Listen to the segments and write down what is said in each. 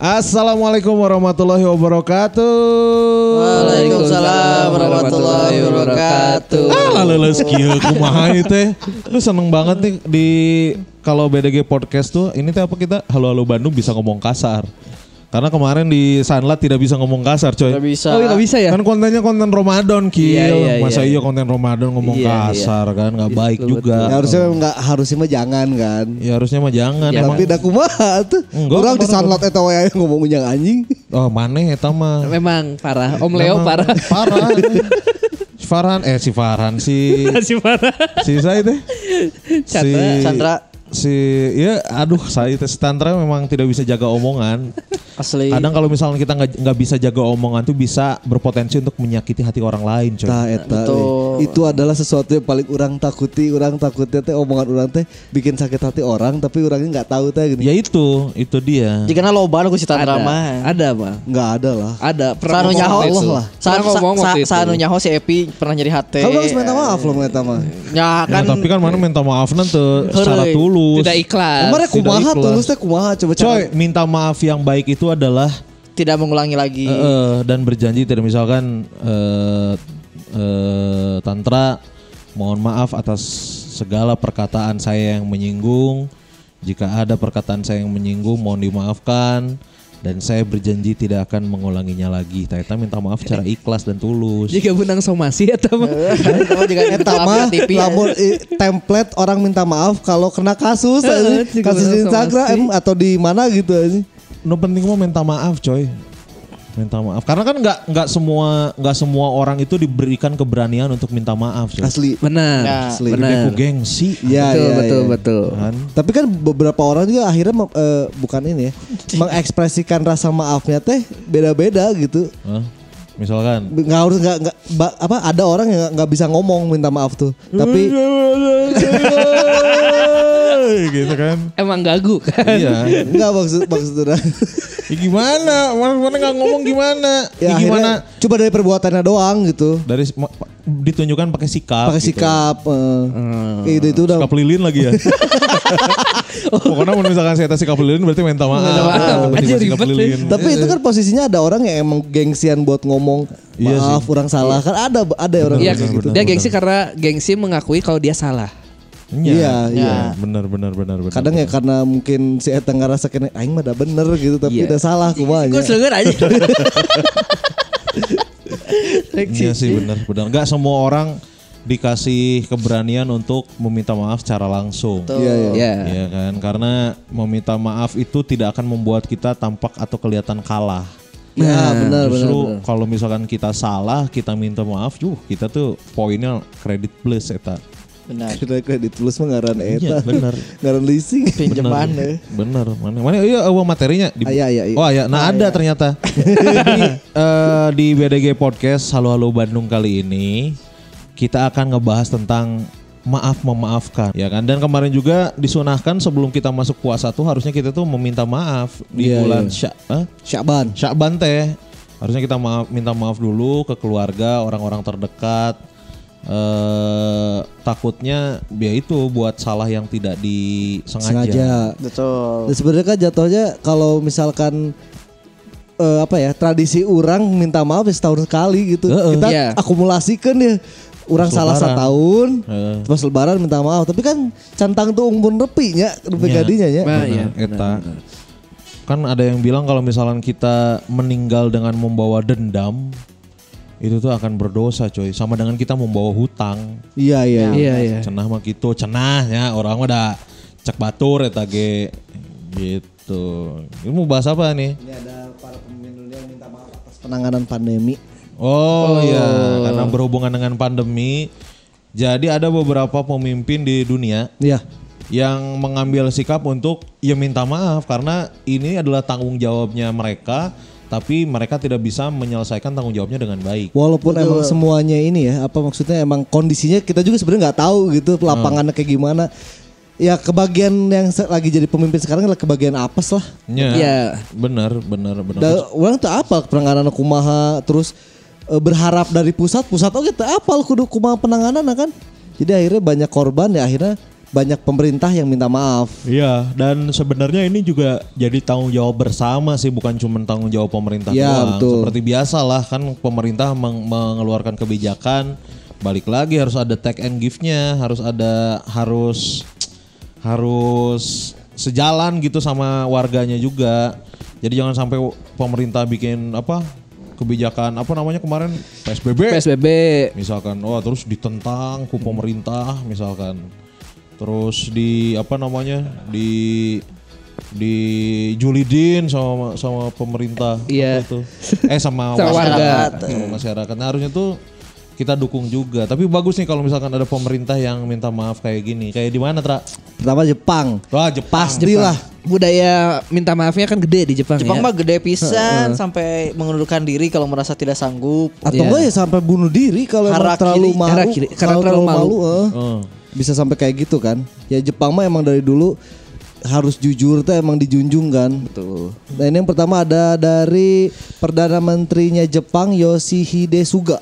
Assalamualaikum warahmatullahi wabarakatuh. Waalaikumsalam warahmatullahi wabarakatuh. Ah, leles kieu kumaha ieu teh. Lu seneng banget nih di kalau BDG podcast tuh ini teh apa kita Halo Halo Bandung bisa ngomong kasar. Karena kemarin di Sunlight tidak bisa ngomong kasar, coy. Gak bisa. Oh, nggak bisa ya? Kan kontennya konten Ramadan, Kil. Iya, iya, Masa iya. iya konten Ramadan ngomong Iya, iya. kasar kan, nggak baik Betul, juga. Ya, harusnya nggak harusnya mah jangan kan. Ya harusnya mah jangan. Ya, emang. Tapi dah kumaha tuh. Enggak, Orang di sanlat eta wae aya ngomong yang anjing. Oh, maneh eta mah. Memang parah. Om Leo parah. Parah. si Farhan eh si Farhan si Si parah. si saya teh si Chandra. Si ya aduh saya teh si Tantra memang tidak bisa jaga omongan Asli. kadang kalau misalnya kita nggak nggak bisa jaga omongan tuh bisa berpotensi untuk menyakiti hati orang lain coy Tah eta. Eh. Itu adalah sesuatu yang paling orang takuti. Orang takutnya teh omongan orang teh bikin sakit hati orang tapi orangnya nggak tahu teh gini. ya itu itu dia Jika na loba aku si Tantra Ada. mah. Ada mah. Nggak ada lah. Ada. Sanu ngomong nyaho itu. lah. Sa- Pernah ngomong waktu Sanu nyaho si Epi pernah nyari hati. Kamu harus minta maaf loh minta maaf. Ya Ya, kan. tapi kan mana minta maaf nanti secara Heureuy. Tulus Tidak ikhlas. Kemarin kumaha ikhlas. tulus teh kumaha coba coy minta maaf yang baik itu adalah tidak mengulangi lagi. Eh, dan berjanji tidak misalkan eh, eh, tantra mohon maaf atas segala perkataan saya yang menyinggung jika ada perkataan saya yang menyinggung mohon dimaafkan dan saya berjanji tidak akan mengulanginya lagi. Teta minta maaf secara ikhlas dan tulus. Jika benang somasi atau mah. Kamu juga Eta mah lamun template orang minta maaf kalau kena kasus juga kasus Instagram atau di mana gitu anjing. No penting mau minta maaf coy. Minta maaf karena kan nggak nggak semua nggak semua orang itu diberikan keberanian untuk minta maaf coy. Asli. Benar. Ya. Asli. Benar. gengsi. Iya, betul, iya, betul, iya. betul. Kan? Tapi kan beberapa orang juga akhirnya eh, bukan ini ya, mengekspresikan rasa maafnya teh beda-beda gitu. Hah? Misalkan Nggak harus nggak apa ada orang yang nggak bisa ngomong minta maaf tuh. Tapi gitu kan. Emang gagu kan. iya. nggak maksud maksud orang. Ya gimana? Mana mana nggak ngomong gimana? ya Ya, gimana? akhirnya coba dari perbuatannya doang gitu. Dari ditunjukkan pakai sikap. Pakai gitu. sikap. eh. Kayak gitu itu udah. Sikap lilin lagi ya. Pokoknya kalau misalkan saya sikap lilin berarti minta maaf. Minta maaf. Anjir, sikap ribet, lilin. Tapi itu kan posisinya ada orang yang emang gengsian buat ngomong Iya maaf orang salah kan ada ada orang Iya, gitu. dia gengsi karena gengsi mengakui kalau dia salah. Iya, Iya, iya. Benar, benar, benar, benar. Kadang ya karena mungkin si Eta ngerasa kena aing mah udah bener gitu tapi Iya. udah salah kumaha Gue selengar aja. Iya sih benar, benar. Enggak semua orang dikasih keberanian untuk meminta maaf secara langsung. Iya, iya. Ya. Iya kan? Karena meminta maaf itu tidak akan membuat kita tampak atau kelihatan kalah. Ya, benar benar. Justru benar. kalau misalkan kita salah, kita minta maaf, yuh kita tuh poinnya kredit plus eta. Benar. Kita kredit plus mah ngaran Iya, Eta. benar. ngaran leasing. Pinjaman deh. Bener, mana mana iya eueuh materinya di, Ah, iya, iya, iya. Oh iya, nah ada ternyata. Jadi eh, di BDG Podcast Halo Halo Bandung kali ini kita akan ngebahas tentang maaf memaafkan ya kan dan kemarin juga disunahkan sebelum kita masuk puasa tuh harusnya kita tuh meminta maaf di Iya, bulan iya. Sya, eh? Syaban. Syakban teh harusnya kita maaf, minta maaf dulu ke keluarga orang-orang terdekat eh takutnya ya itu buat salah yang tidak disengaja Sengaja. Betul. Dan sebenarnya kan jatuhnya kalau misalkan eh, apa ya tradisi orang minta maaf ya setahun sekali gitu. Heeh. Kita Iya. akumulasikan ya. Orang Pas salah lebaran. setahun, Heeh. pas lebaran minta maaf. Tapi kan cantang tuh umpun repi nya, repi Iya. gadinya ya. Nah, iya, eta. Kan ada yang bilang kalau misalkan kita meninggal dengan membawa dendam itu tuh akan berdosa coy. Sama dengan kita membawa hutang. Iya iya. Iya, iya. Cenah mah gitu, cenah ya orang mah udah cek batur eta ge gitu. Ini mau bahas apa nih? Ini ada para pemimpin dunia yang minta maaf atas penanganan pandemi. Oh, iya, karena berhubungan dengan pandemi. Jadi ada beberapa pemimpin di dunia Iya. yang mengambil sikap untuk ya minta maaf karena ini adalah tanggung jawabnya mereka tapi mereka tidak bisa menyelesaikan tanggung jawabnya dengan baik. Walaupun emang semuanya ini ya, apa maksudnya emang kondisinya kita juga sebenarnya nggak tahu gitu lapangannya kayak gimana. Ya kebagian yang lagi jadi pemimpin sekarang adalah kebagian apes lah. Ya, Iya. benar, benar, benar. Da, orang tuh apa penanganan kumaha terus eh, berharap dari pusat pusat oke teu apal kudu kumaha penanganan kan. Jadi akhirnya banyak korban ya akhirnya banyak pemerintah yang minta maaf. Iya, dan sebenarnya ini juga jadi tanggung jawab bersama sih, bukan cuma tanggung jawab pemerintah Iya, doang. betul. Seperti biasa lah kan pemerintah meng- mengeluarkan kebijakan, balik lagi harus ada take and give-nya, harus ada harus harus sejalan gitu sama warganya juga. Jadi jangan sampai pemerintah bikin apa kebijakan apa namanya kemarin PSBB PSBB. misalkan wah terus ditentang ku pemerintah misalkan terus di apa namanya di di julidin sama sama pemerintah Iya. Apa itu? eh sama, Sama warga. masyarakat sama masyarakat Nah, harusnya tuh kita dukung juga tapi bagus nih kalau misalkan ada pemerintah yang minta maaf kayak gini kayak di mana tra Pertama Jepang. wah Jepang Pastilah. Budaya minta maafnya kan gede di Jepang, Jepang ya. mah gede pisan sampai mengundurkan diri kalau merasa tidak sanggup. Atau Iya. enggak ya sampai bunuh diri kalau terlalu malu. Karena terlalu malu. eh. Oh. Bisa sampai kayak gitu kan. Ya Jepang mah emang dari dulu harus jujur tuh emang dijunjung kan. Betul. Nah ini yang pertama ada dari Perdana Menterinya Jepang Yoshihide Suga.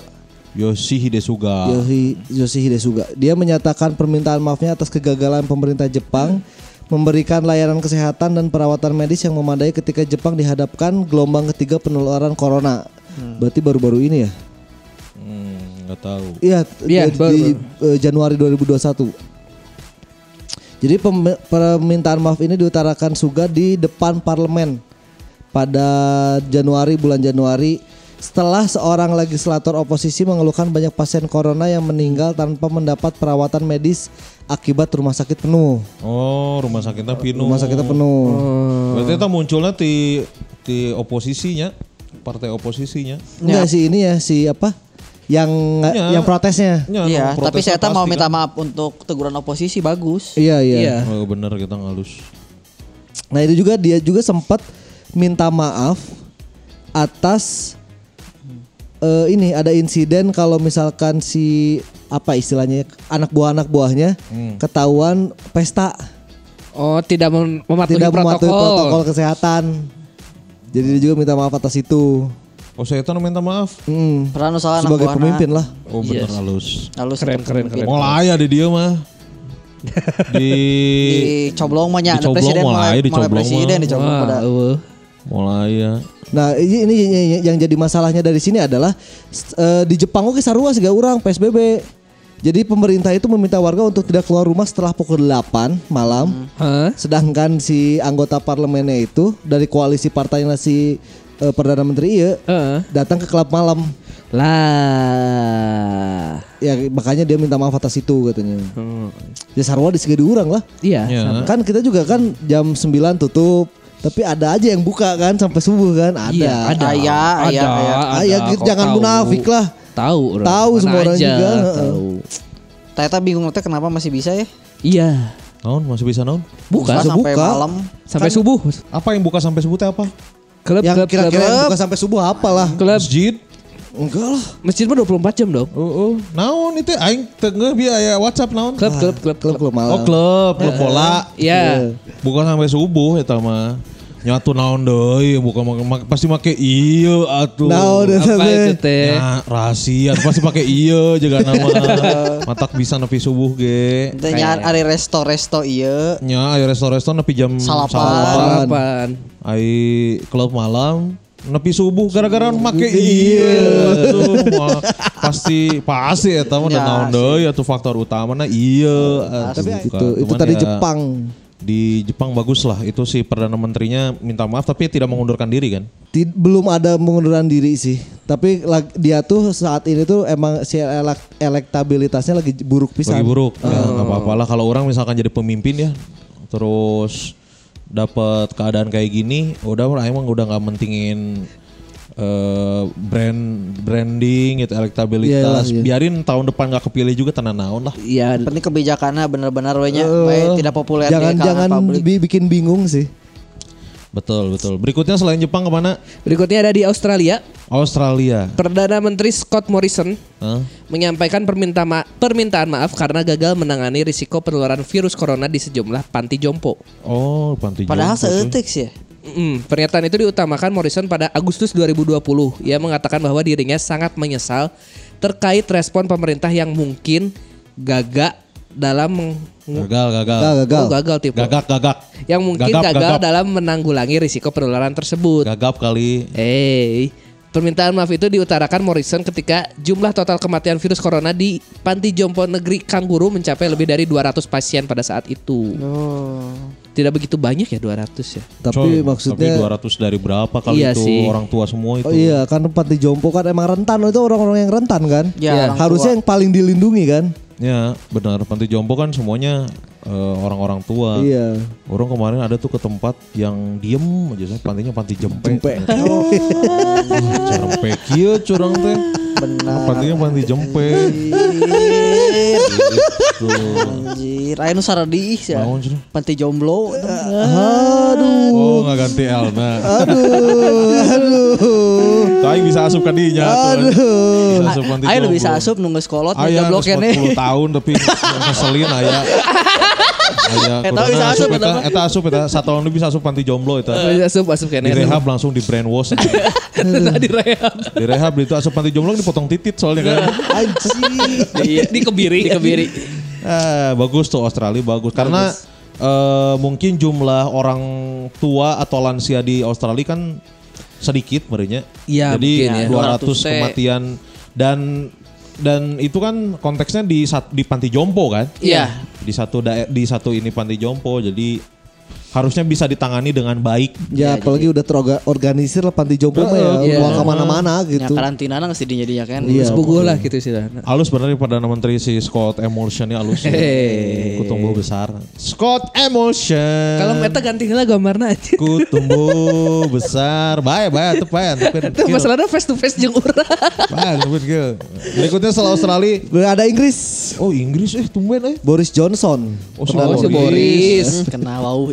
Yoshihide Suga Yoshi, Yoshihide Suga. Dia menyatakan permintaan maafnya atas kegagalan pemerintah Jepang memberikan layanan kesehatan dan perawatan medis yang memadai ketika Jepang dihadapkan gelombang ketiga penularan corona. Berarti baru-baru ini ya? Hmm, nggak tahu Iya, Iya, di, baru, di, eh, Januari 2021. Jadi permintaan maaf ini diutarakan Suga di depan parlemen pada Januari bulan Januari setelah seorang legislator oposisi mengeluhkan banyak pasien corona yang meninggal tanpa mendapat perawatan medis akibat rumah sakit penuh. oh rumah sakitnya penuh Rumah sakitnya penuh. berarti itu munculnya di di oposisinya partai oposisinya Enggak sih ini ya si apa? Yang Ya. yang protesnya. Ya, Iya, no, tapi saya tak mau pasti minta kan. maaf untuk teguran oposisi bagus. Iya, iya. Iya. Oh, bener kita ngalus. Nah itu juga dia juga sempat minta maaf atas eh, ini ada insiden kalau misalkan si apa istilahnya anak buah anak buahnya ketahuan pesta Oh, tidak mem- mematuhi tidak protokol. mematuhi protokol kesehatan. Jadi dia juga minta maaf atas itu. Oh saya tahu minta maaf. Hmm. Peran usaha anak Sebagai buahna. pemimpin lah. Oh bener halus. Lalu Keren, keren, keren. Mau laya di dia mah. di Dicoblong mah nya presiden mulai, mulai, mulai dicoblong presiden mah. dicoblong Wah, pada. mau laya. Nah ini, ini yang- yang jadi masalahnya dari sini adalah eh, di Jepang oke sarua sih orang PSBB. Jadi pemerintah itu meminta warga untuk tidak keluar rumah setelah pukul 8 malam. Hah? Sedangkan si anggota parlemennya itu dari koalisi partainya si eh, perdana menteri iya Heeh. datang ke klub malam. Lah. Ya makanya dia minta maaf atas itu katanya. Hmm. Ya sarua di segede orang lah. Iya. Ya. Kan kita juga kan jam 9 tutup. Tapi ada aja yang buka kan sampai subuh kan? Ada. Iya, ada. Aya. Ah, ya, jangan tahu. munafik lah. Tahu orang. Tahu Mana semua orang aja, juga, heeh. Tahu. Tata bingung teh kenapa masih bisa ya? Iya. Naon masih bisa naon? Buka Bisa sampai buka. malam. sampai subuh. Apa yang buka sampai subuh teh apa? Klub yang klub kira-kira klub. yang buka sampai subuh apalah. Klub Masjid. Enggak lah. masjid mah 24 jam dong. Oh, oh. Naon itu aing tengah biar aya WhatsApp naon? Klub klub klub Klub klub malam. Oh klub, klub bola. Iya. Bukan sampai subuh eta mah. Nyatu naon deui bukan make- pasti make ieu atuh. Naon Apa teh? itu teh? Ya, rahasia pasti pakai iya juga nama matak bisa nepi subuh ge nya ari resto-resto ieu. nya ayo resto-resto nepi jam Salapan. Sarapan. ai klub malam nepi subuh gara-gara make iya tuh pasti pasti eta mah Ya, naon deui atuh faktor utamana iya atuh, Tapi itu itu tadi ya, Jepang. Di Jepang bagus lah itu si perdana menterinya minta maaf tapi tidak mengundurkan diri kan Ti- belum ada pengunduran diri sih. Tapi dia tuh saat ini tuh emang si elek- elektabilitasnya lagi buruk pisan. Lagi buruk. Ya, nggak apa-apa lah kalau orang misalkan jadi pemimpin ya, terus dapat keadaan kayak gini, udah emang udah nggak mentingin eh, brand branding gitu elektabilitas. Iyalah, iya. Biarin tahun depan nggak kepilih juga tenan naon lah. Iya. Penting kebijakannya bener-bener we nya baik tidak populer di Jangan kalangan jangan publik. bi- bikin bingung sih. Betul betul. Berikutnya selain Jepang ke mana? Berikutnya ada di Australia. Australia. Perdana Menteri Scott Morrison Hah? menyampaikan perminta ma- permintaan maaf karena gagal menangani risiko penularan virus corona di sejumlah panti jompo. Oh, panti Padahal jompo tuh. seetik sih ya. Mm, pernyataan itu diutamakan Morrison pada Agustus 2020. Ia mengatakan bahwa dirinya sangat menyesal terkait respon pemerintah yang mungkin gagak dalam meng- Gagal, gagal. Gagal, gagal. Oh, gagal tipe. Gagak, gagak. Yang mungkin Gagap, gagal gagap. dalam menanggulangi risiko penularan tersebut. Gagap kali. Eh, permintaan maaf itu diutarakan Morrison ketika jumlah total kematian virus corona di Panti Jompo Negeri Kangguru mencapai lebih dari 200 pasien pada saat itu. Oh. Tidak begitu banyak ya 200 ya. Tapi Coy, maksudnya Tapi 200 dari berapa kali Iya itu sih. orang tua semua itu. Oh iya kan panti jompo kan emang rentan itu orang-orang yang rentan kan. Ya, orang Harusnya tua. yang paling dilindungi kan. Ya, benar. Panti jompo kan semuanya orang-orang tua. Iya. Orang kemarin ada tuh ke tempat yang diem aja, saya pantinya panti jempe. Jempe. Oh. Jempe kieu curang teh. Benar. Pantinya panti jempe. Gitu. Anjir, aya nu saradi ya. Naon cenah? Panti jomblo. Aduh. Oh, nggak ganti Elna. Aduh. Aduh. Tapi bisa asup ke dinya tuh. Bisa asup panti Ayo bisa asup nunggu sekolot Aya jomblo kene. 40 tahun tapi ngeselin aya. Aya Eta kuduna bisa asup, eta eta. eta asup eta satu tahun bisa asup panti jomblo eta. Asup asup Di kene. rehab langsung di brainwash. Nah, di rehab. di rehab itu asup panti jomblo dipotong titit soalnya kan. Anjing. Iya, di kebiri. Di kebiri. Eh, bagus tuh Australia bagus karena eh, mungkin jumlah orang tua atau lansia di Australia kan sedikit merenya. Iya, Jadi mungkin ya. 200 200 teh. kematian dan dan itu kan konteksnya di di panti jompo kan? Iya. Di satu dae- di satu ini panti jompo jadi harusnya bisa ditangani dengan baik. Ya apalagi udah terorganisir lah panti jompo mah ya. Iya. Uang ke mana-mana Ya gitu. karantina lah dinya dia kan. Iya. Sepugu lah gitu sih. Halus bener Perdana Menteri si Scott Emulsion ya halus. Hey. Kutumbuh besar. Scott Emulsion. Kalau meta ganti lah gambarna aja. Ku tumbuh besar. Baik, baik, tuh baik. Itu masalahnya face to face jeung urang. Baik, tapi kieu. Berikutnya setelah Australia. Ada Inggris. Oh Inggris eh tumben eh. Boris Johnson. Oh, Perdana Oh, si. Boris. Hmm, Kena wau.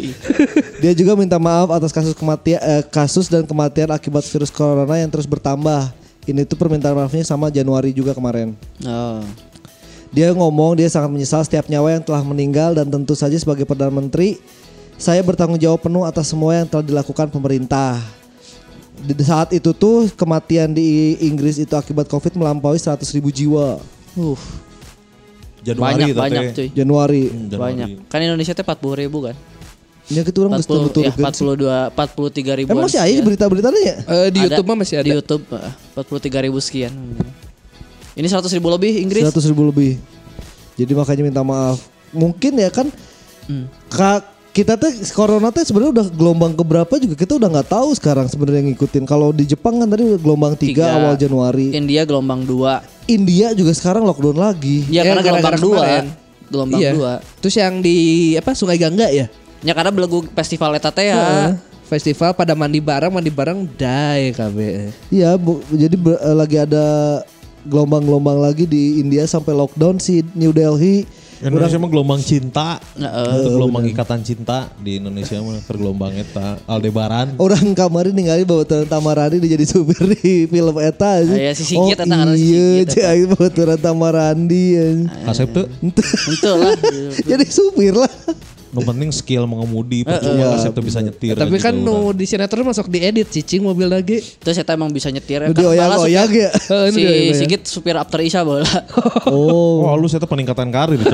Dia juga minta maaf atas kasus kematian eh, kasus dan kematian akibat virus corona yang terus bertambah. Ini tuh permintaan maafnya sama Januari juga kemarin. Oh. Dia ngomong dia sangat menyesal setiap nyawa yang telah meninggal dan tentu saja sebagai Perdana Menteri saya bertanggung jawab penuh atas semua yang telah dilakukan pemerintah. Di saat itu tuh kematian di Inggris itu akibat Covid melampaui 100 ribu jiwa Uh, Januari banyak banyak cuy. Januari. Hmm, Januari. Banyak. Kan Indonesia teh 40 ribu kan. Ya gitu orang geus 40 ya, turun 42 43 ribu. Emang masih aja berita-beritanya ya? Eh, di YouTube mah masih ada. Di YouTube eh, 43 ribu sekian. Ini 100 ribu lebih Inggris. 100 ribu lebih. Jadi makanya minta maaf. Mungkin ya kan Hmm. Kak kita tuh corona tuh sebenarnya udah gelombang keberapa juga kita udah nggak tahu sekarang sebenarnya ngikutin. Kalau di Jepang kan tadi udah gelombang 3 Tiga. awal Januari. India gelombang 2. India juga sekarang lockdown lagi. Ya, Ya, karena gara-gara gelombang 2. kemarin. Gelombang Iya. 2. Terus yang di apa Sungai Gangga ya? Ya karena belegu festival eta teh ya. Festival pada mandi bareng, mandi bareng die KB. Iya, bu- jadi ber- eh, lagi ada gelombang-gelombang lagi di India sampai lockdown si New Delhi. Indonesia mah gelombang cinta. Heeh. Itu gelombang ikatan cinta di Indonesia mah keur gelombang eta Aldebaran. Orang kemarin ningali bahwa Tamarani dia jadi supir di film eta aja. Iya, si Sigit eta si iya, Sigit eta. cai bawa Tamarandi. ya. Kasep tuh Itu lah. jadi supir lah. Nu penting skill mengemudi percuma Kasep tuh bisa nyetir. Tapi aja kan gitu nu di sinetron masuk diedit cicing mobil lagi. Terus eta emang bisa nyetir ya. Udah oyak-oyak ya. Si. Sigit supir after Isya bola. Oh, Oh, lu eta peningkatan karir itu.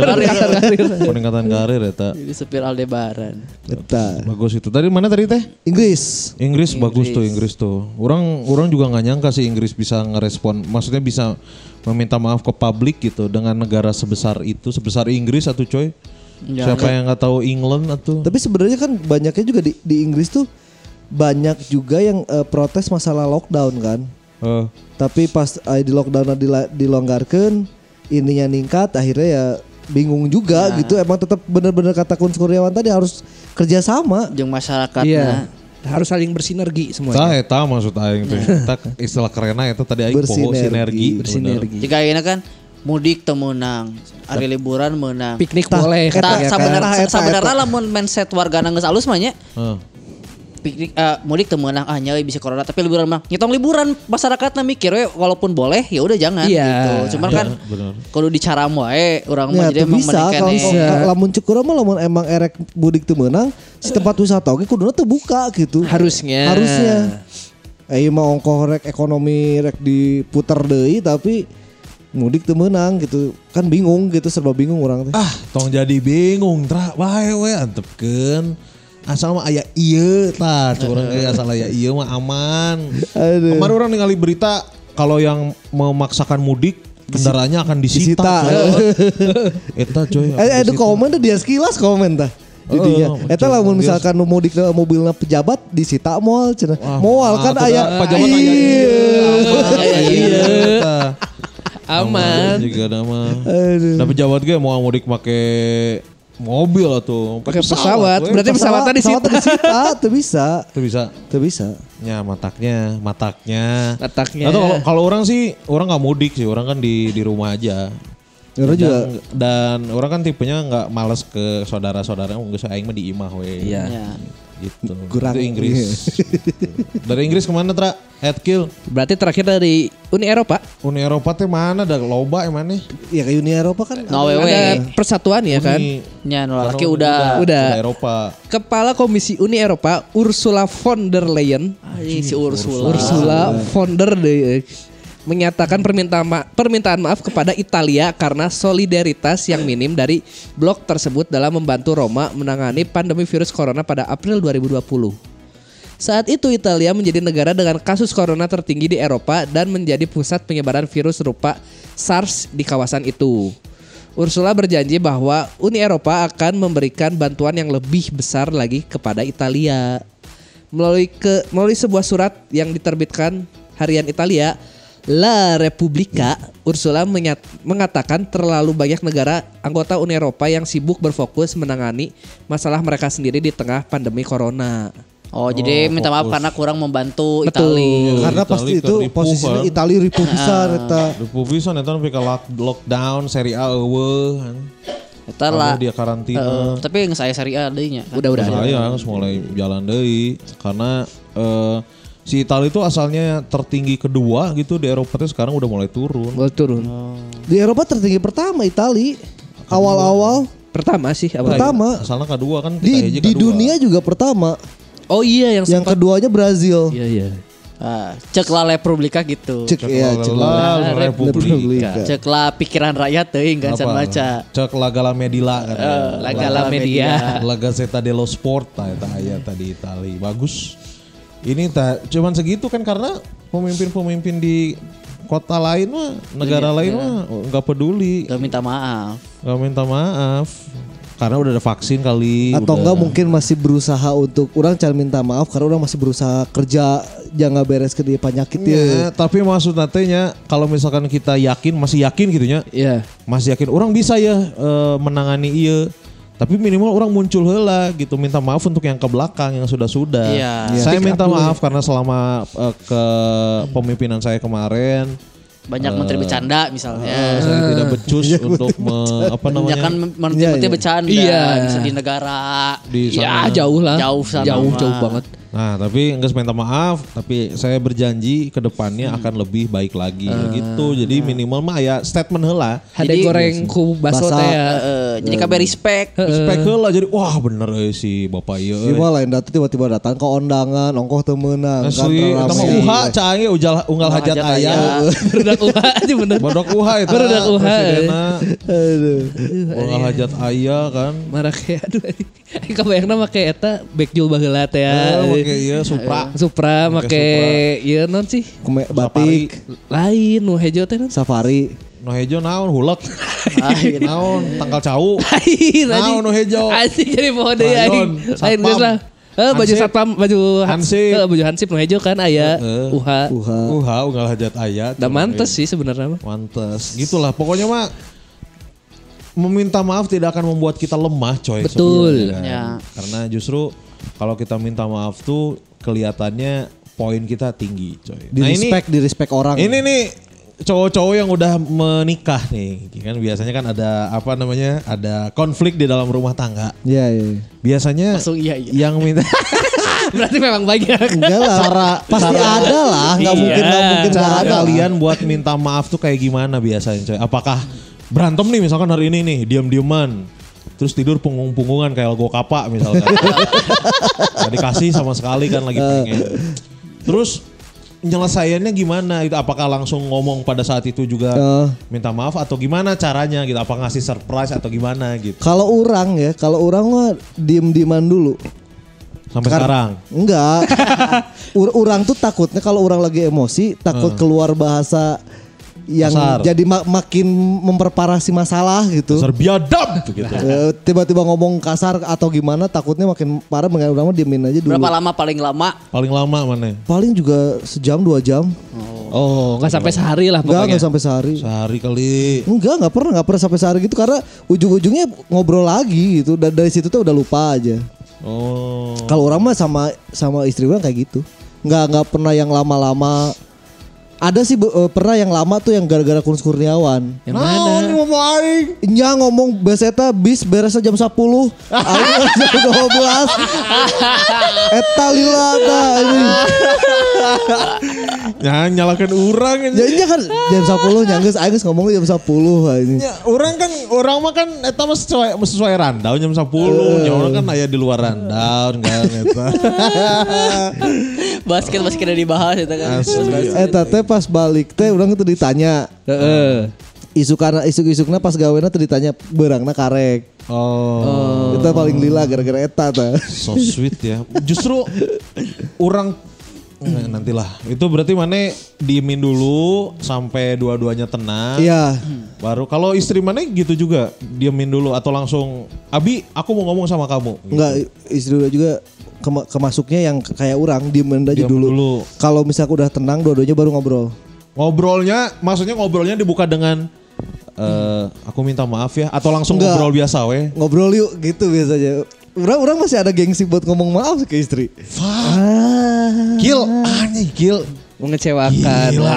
peningkatan karir eta. Jadi supir Aldebaran. eta. Bagus itu. Tadi mana tadi teh? Inggris. Inggris, bagus tuh Inggris tuh. Orang orang juga nggak nyangka sih Inggris bisa ngerespon. Maksudnya bisa meminta maaf ke publik gitu dengan negara sebesar itu, sebesar Inggris atau coy. Ya, Siapa yang nggak tahu England atau? Tapi sebenarnya kan banyaknya juga di, di Inggris tuh banyak juga yang eh, protes masalah lockdown kan. Eh, Tapi pas eh, di lockdown dila- dilonggarkan, ininya ningkat, akhirnya ya bingung juga gitu. Emang tetap bener-bener kata Kun Kurniawan tadi harus kerjasama. Jeung masyarakatna. Iya. Harus saling bersinergi Tah semuanya. eta maksud aing teh. Istilah kerenna eta tadi aing poho Bersinergi. sinergi. Bersinergi. Jika ini kan mudik teu meunang, hari liburan meunang. Piknik Tah, boleh eta- Tah katanya kan. sabenerna eta. lamun mindset wargana geus alus mah nya. Heeh. Piknik eh, mudik teu meunang ah nya bisa corona tapi liburan mah nyetong liburan masyarakatna mikir we walaupun boleh ya udah jangan Iya. gitu. Cuman kan bener. kudu dicaram wae urang Ya mah jadi emang bisa kalau kalau lamun cukur mah lamun emang erek budik tuh menang si tempat wisata oke kuduna tuh buka gitu. Harusnya. Harusnya. Eh mah ongkoh rek ekonomi rek diputer deui tapi mudik tuh menang gitu kan bingung gitu serba bingung orang teh Ah, tong jadi bingung, tra bae we antepkeun. Asal mah aya ieu tah, curang asal aya ieu mah aman. Aduh. Kemarin orang ningali berita kalau yang memaksakan mudik kendaraannya akan disita. Disita. coy. Eta coy. Eh, ada komen tuh dia sekilas komen tah. Oh, dia. betul. Eta lamun misalkan nu mudik na mobilna pejabat disita moal cenah. Wah, Moal kan maaf, aya udah, pejabat aya Iya. Iya. Aman. Juga nama. Da pejabat ge mau mudik make mobil atau Pakai pesawat. we. Berarti pesawatnya disita. Pesawatnya disita, tuh bisa. Itu bisa. Tuh bisa. Ya mataknya, mataknya. Mataknya. Atau kalau kalau orang sih orang nggak mudik sih, orang kan di di rumah aja. Orang juga dan, dan orang kan tipenya nggak males ke saudara-saudara nggak usah aing mah di imah we Iya. Ya. Gitu Kurang. itu Inggris dari Inggris ke mana tra Headkill Berarti terakhir dari Uni Eropa. Uni Eropa teh mana ada loba emang nih ya ke Uni Eropa kan. No Ada wewe. persatuan ya kan. Uni- Nya nu laki Uni- udah. Udah. Eropa Kepala Komisi Uni Eropa Ursula von der Leyen Anjing si Ursula. Ursula von der Leyen menyatakan permintaan ma- permintaan maaf kepada Italia karena solidaritas yang minim dari blok tersebut dalam membantu Roma menangani pandemi virus corona pada April 2020. Saat itu Italia menjadi negara dengan kasus corona tertinggi di Eropa dan menjadi pusat penyebaran virus serupa SARS di kawasan itu. Ursula berjanji bahwa Uni Eropa akan memberikan bantuan yang lebih besar lagi kepada Italia. Melalui ke melalui sebuah surat yang diterbitkan harian Italia, La Repubblica, Ursula menyat- mengatakan terlalu banyak negara anggota Uni Eropa yang sibuk berfokus menangani masalah mereka sendiri di tengah pandemi corona. Oh, jadi Oh, minta maaf fokus. karena kurang membantu Betul. Itali. Karena Itali pasti itu ripuh, posisinya kan. Itali ripuh pisan eta. Dupu pisan eta nepi ka lock- lockdown Serie A eueuh kan. Eta lah. Dia karantina. Eh, tapi yang saya Serie A deui nya. kan. Udah udah. Saya harus mulai jalan deui karena eh, si Italia itu asalnya tertinggi kedua gitu di Eropa tuh sekarang udah mulai turun. Boleh turun. Di Eropa tertinggi pertama Itali. Awal-awal Pertama sih awal. Pertama. Asalnya kedua kan di di kedua. dunia juga pertama. Oh iya yang Yang sempat. keduanya Brazil. Iya iya. Ah, cek lah Republika gitu. Cek ya, cek Lah, Republika. Republika. Cek lah pikiran rakyat teuing kan can Apa? baca. Cek Lagala Medila kan. Eh, Lagala Media. La Gazzetta dello Sport ta eta aya tadi Itali. Bagus. Ini ta cuman segitu kan karena pemimpin-pemimpin di kota lain mah, negara lain mah nggak peduli, Gak minta maaf. nggak minta maaf. Karena udah ada vaksin kali. Atau udah. enggak mungkin masih berusaha untuk orang cara minta maaf karena orang masih berusaha kerja jangan beres ke dia penyakit ya. Tapi maksud nantinya kalau misalkan kita yakin masih yakin gitu ya, Iya. masih yakin orang bisa ya eh, menangani iya. Tapi minimal orang muncul heula gitu minta maaf untuk yang ke belakang yang sudah-sudah. Iya. Saya minta maaf karena selama eh, ke pemimpinan saya kemarin Banyak menteri bercanda misalnya. saya tidak becus untuk me- apa Ya namanya kan menteri Iya, iya. bercanda Iya. di negara. di Ya jauh lah. Jauh sana Jauh jauh banget. Nah, tapi enggak minta maaf, tapi saya berjanji ke depannya akan lebih baik lagi gitu. Jadi minimal mah ya statement heula. Hade Jadi- goreng ku baso teh ya. Eh, jadi kabeh respect. Respect heula jadi wah bener euy si Bapak ieu. Gimana lain datu tiba-tiba datang ke undangan, ongkoh temenang kan Asli, eta mah uha caange ujal unggal hajat hajat aya. aya. Berudak uha aja bener. Bodok uha eta. Barudak uha. Aduh. Unggal hajat aya kan. Marah kayak aduh. Kabayangna make eta backjul baheula teh Eh, ya. Make ieu Supra. Supra Make ieu non sih? Keme batik, Lain nu hejo teh non. safari. No hejo naon hulek. Lain. naon tangkal cau. Lain Naon nu hejo. Asik jadi pohon deui Lain, aing. Lain geus lah. Eh baju satpam baju Hansip. Eh, baju hansip nu hejo kan aya uha. Uha. Uha unggal hajat aya. Da mantes sih sebenarnya mah. Mantes. Gitulah pokoknya mah meminta maaf tidak akan membuat kita lemah coy. Betul. kan. Ya. Karena justru kalau kita minta maaf tuh kelihatannya poin kita tinggi coy. Di nah ini respect, di respect orang. ini nih cowok-cowok yang udah menikah nih kan biasanya kan ada apa namanya ada konflik di dalam rumah tangga. Iya, iya. Biasanya Langsung iya, iya. yang minta Berarti memang banyak. Enggak lah. Cara pasti ada lah, enggak Iya. mungkin enggak mungkin cara ada. kalian buat minta maaf tuh kayak gimana biasanya coy? Apakah berantem nih misalkan hari ini nih diam-diaman terus tidur punggung-punggungan kayak logo kapa misalkan. Gak dikasih sama sekali kan lagi pengen. Terus nyelesaiannya gimana itu apakah langsung ngomong pada saat itu juga Eh. minta maaf atau gimana caranya gitu apa ngasih surprise atau gimana gitu Kalau orang ya, kalau orang mah diem-dieman dulu. sampai Kar- sekarang Enggak. Ur- orang tuh takutnya kalau orang lagi emosi, takut keluar bahasa yang Kasar. jadi ma- makin memperparah si masalah gitu. dasar biadab gitu Eh, Tiba-tiba ngomong kasar atau gimana, takutnya makin parah. Dengan orang mah diemin aja dulu. Berapa lama paling lama? paling lama mana Paling juga sejam dua jam. Oh, nggak sampai sehari lah Enggak, pokoknya. enggak sampai sehari. sehari kali Enggak, enggak pernah, enggak pernah sampai sehari gitu karena ujung-ujungnya ngobrol lagi gitu. Dan dari situ tuh udah lupa aja. oh Kalau orang mah sama sama istri orang kayak gitu. Nggak nggak pernah yang lama-lama. Ada sih eh, pernah yang lama tuh yang gara-gara Kunz Kurniawan. Yang mana? ngomong aing Nya ngomong beseta bis beresnya jam 10 Aing jam 12 Eta lila dah ini ya nyalakan orang aja. Jadinya kan jam 10 nyangges Aing geus ngomong jam 10 ini Ya, orang kan orang mah kan eta mah sesuai sesuai rundown jam 10. Ya orang kan aya di luar rundown kan eta. Basket basket udah dibahas itu kan. Eta teh pas balik teh Orang tuh ditanya Heeh. Isu karena isu-isukna pas gawena tuh ditanya Berangna karek Oh, Eta paling lila gara-gara eta teh so sweet ya. Justru orang Nah, nantilah. Itu berarti mana diemin dulu sampai dua-duanya tenang. Iya Baru kalau istri mana gitu juga diemin dulu atau langsung Abi aku mau ngomong sama kamu. Gitu. Enggak istri juga kema- kemasuknya yang kayak orang diem aja Diem dulu. dulu. Kalau misalnya udah tenang dua-duanya baru ngobrol. Ngobrolnya maksudnya ngobrolnya dibuka dengan eh aku minta maaf ya atau langsung Enggak. ngobrol biasa weh. Ngobrol yuk gitu biasanya. Orang orang masih ada gengsi buat ngomong maaf ke istri. Ah. Kill aneh kill. Mengecewakan. Gila.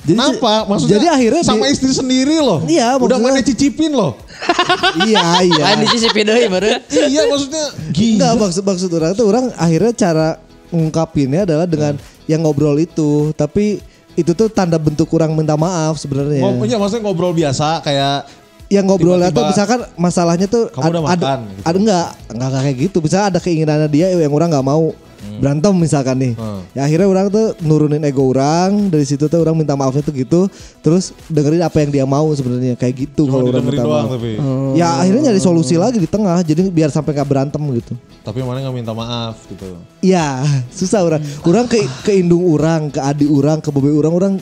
Jadi, Kenapa? Maksudnya jadi akhirnya sama di- istri sendiri loh. Iya, Udah mana cicipin loh. iya iya. Lain dicicipin deui baru. iya maksudnya Enggak gila. maksud maksud orang tuh orang akhirnya cara ngungkapinnya adalah dengan yang ngobrol itu. Tapi itu tuh tanda bentuk kurang minta maaf sebenarnya. Ngom- iya, maksudnya ngobrol biasa kayak yang ngobrolnya tuh Tiba-tiba, misalkan masalahnya tuh "Kamu udah ada, makan," gitu. ada enggak enggak enggak kayak gitu misalnya ada keinginannya dia yang orang nggak mau berantem misalkan nih Hmm. ya akhirnya orang tuh nurunin ego orang dari situ tuh orang minta maafnya tuh gitu terus dengerin apa yang dia mau sebenarnya kayak gitu kalau orang minta doang maaf tapi. ya akhirnya nyari solusi lagi di tengah jadi biar sampai nggak berantem gitu Tapi mana nggak minta maaf gitu. ya susah orang orang ke ke indung orang ke adik orang ke bobe orang orang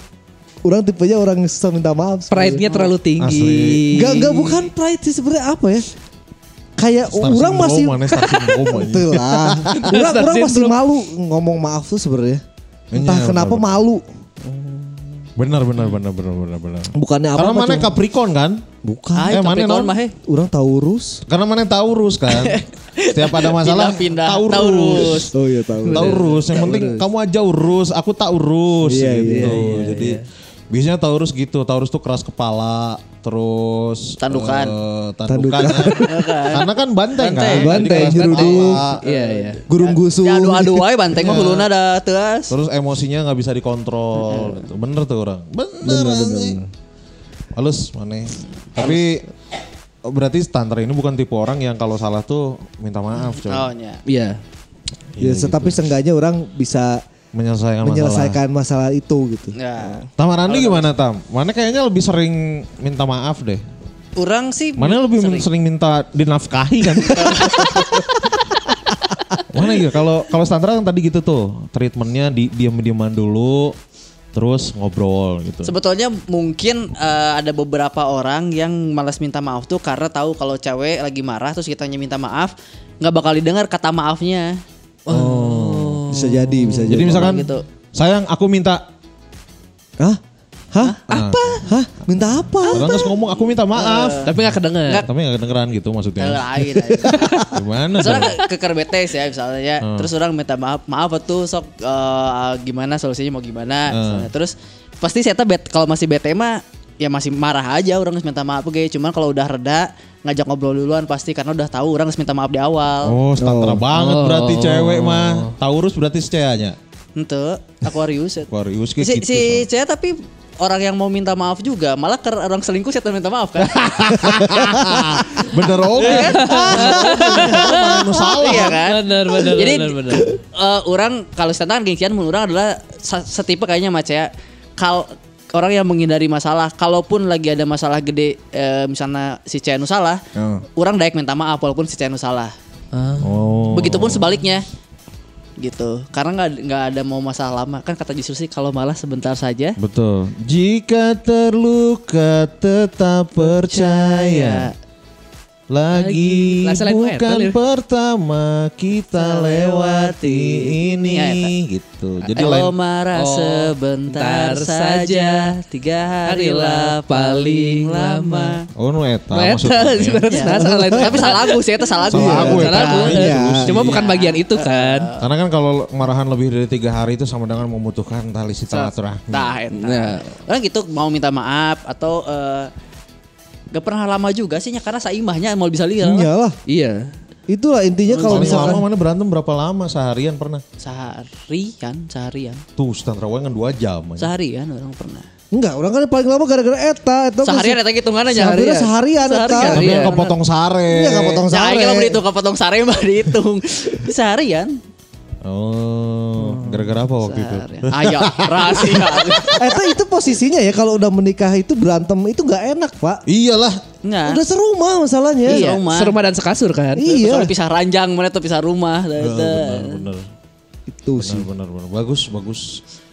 orang tipenya orang yang susah minta maaf. Pride-nya terlalu tinggi. Asli. Enggak enggak bukan pride sih sebenarnya apa ya? Kayak Star orang masih betul lah. Orang Star orang masih malu ngomong maaf tuh sebenarnya. Entah Iya, kenapa benar. malu. Benar benar benar benar benar benar. Bukannya apa Karena mana Capricorn kan? Bukan. Hai, Eh, mana Capricorn non? mah. Orang Taurus. Karena mana Taurus kan? Setiap ada masalah Pindah-pindah. Taurus. Taurus. Oh iya Taurus. Taurus. Yang penting kamu aja urus, aku tak urus Iya, gitu. iya, Jadi biasanya Taurus gitu. Taurus tuh keras kepala, terus Tandukan. eh, tandukannya. Karena kan banteng kan. Banteng. Banteng, keras nyeruduk. kepala. Iya, iya. Gurung gusung. Ya adu-adu wae banteng mah huluna da teuas. Terus emosinya nggak bisa dikontrol. gitu. Bener tuh orang. Bener. anjing. Halus mana? Tapi oh, berarti standar ini bukan tipe orang yang kalau salah tuh minta maaf coy. Oh nya. Iya. Ya, tapi seenggaknya orang bisa Menyelesaikan, masalah. menyelesaikan masalah itu gitu. Ya. Tamarandi gimana Tam? Mana kayaknya lebih sering minta maaf deh. Orang sih Mana lebih sering, sering minta dinafkahi kan? Mana gitu? Kalau kalau standar kan tadi gitu tuh, treatmentnya di diam-diaman dulu, terus ngobrol gitu. Sebetulnya mungkin eh, ada beberapa orang yang malas minta maaf tuh karena tahu kalau cewek lagi marah terus kitanya minta maaf nggak bakal didengar kata maafnya. Bisa jadi, bisa jadi. Jadi misalkan, gitu. sayang aku minta, Hah? Hah? Apa? Hah? Minta apa? orang terus ngomong aku minta maaf, Tapi gak kedenger. Nggak. tapi nggak kedengeran gitu Eh, maksudnya. lain. lain. Gimana? Soalnya tuh? ke keker betes ya misalnya ya. Terus orang minta maaf, maaf tuh sok eh, gimana solusinya mau gimana. misalnya. Terus pasti saya bet kalau masih bete mah ya masih marah aja orang harus minta maaf oke. Cuman kalau udah reda ngajak ngobrol duluan pasti karena udah tahu orang harus minta maaf di awal. Oh, standar banget berarti Oh. cewek mah. Taurus berarti secayanya. Ente, Aquarius. Aquarius si, kayak gitu. si Cia tapi orang yang mau minta maaf juga malah ke orang selingkuh saya minta maaf kan Bener oke. Mana nu salah. iya kan Bener, bener, jadi bener, bener. eh, orang kalau standar gengsian menurut orang adalah setipe kayaknya Mas ya. Kal orang yang menghindari masalah, kalaupun lagi ada masalah gede eh, misalnya si Cenu salah, Hmm. orang daek minta maaf walaupun si Cenu salah. Oh. Begitupun sebaliknya. Gitu. Karena nggak nggak ada mau masalah lama. Kan kata justru sih kalau malah sebentar saja. Betul. Jika terluka tetap percaya. Lagi selain bukan ya. pertama kita lewati ini Ya, gitu. Jadi Kalau lain marah Oh, sebentar bentar saja, tiga hari lah paling lama. Oh nu eta maksudnya. nah, salah lain. Tapi salah lagu sih, itu salah lagu. Salah lagu ya, Salah lagu. kan? Iya. Cuma bukan bagian itu kan. Karena kan kalau marahan lebih dari tiga hari itu sama dengan membutuhkan tali silaturahmi. Tah. Nah. Orang gitu mau minta maaf atau eh, gak pernah lama juga sih karena saimahnya mau bisa lihat Iyalah. Iya. Itulah intinya kalau misalkan lama mana berantem berapa lama seharian pernah? seharian seharian Tuh stand rawan kan dua jam. aja. seharian orang pernah enggak, orang kan paling lama gara-gara eta, eta seharian eta hitungan aja Seharian, seharian, eta. Tapi Iya. yang kepotong sare. Iya, nggak potong Jangan sare. kalau berhitung ke potong sare mah dihitung seharian Oh, gara-gara apa waktu itu? seharian ayo rahasia Eta itu posisinya ya kalau udah menikah itu berantem itu nggak enak pak. Iyalah. Nggak. Udah serumah masalahnya. Iya. Serumah. serumah dan sekasur kan. Iya. Kecuali pisah ranjang, mana tuh pisah rumah. dah. Bener, Itu sih. bener, bener. Bagus, bagus.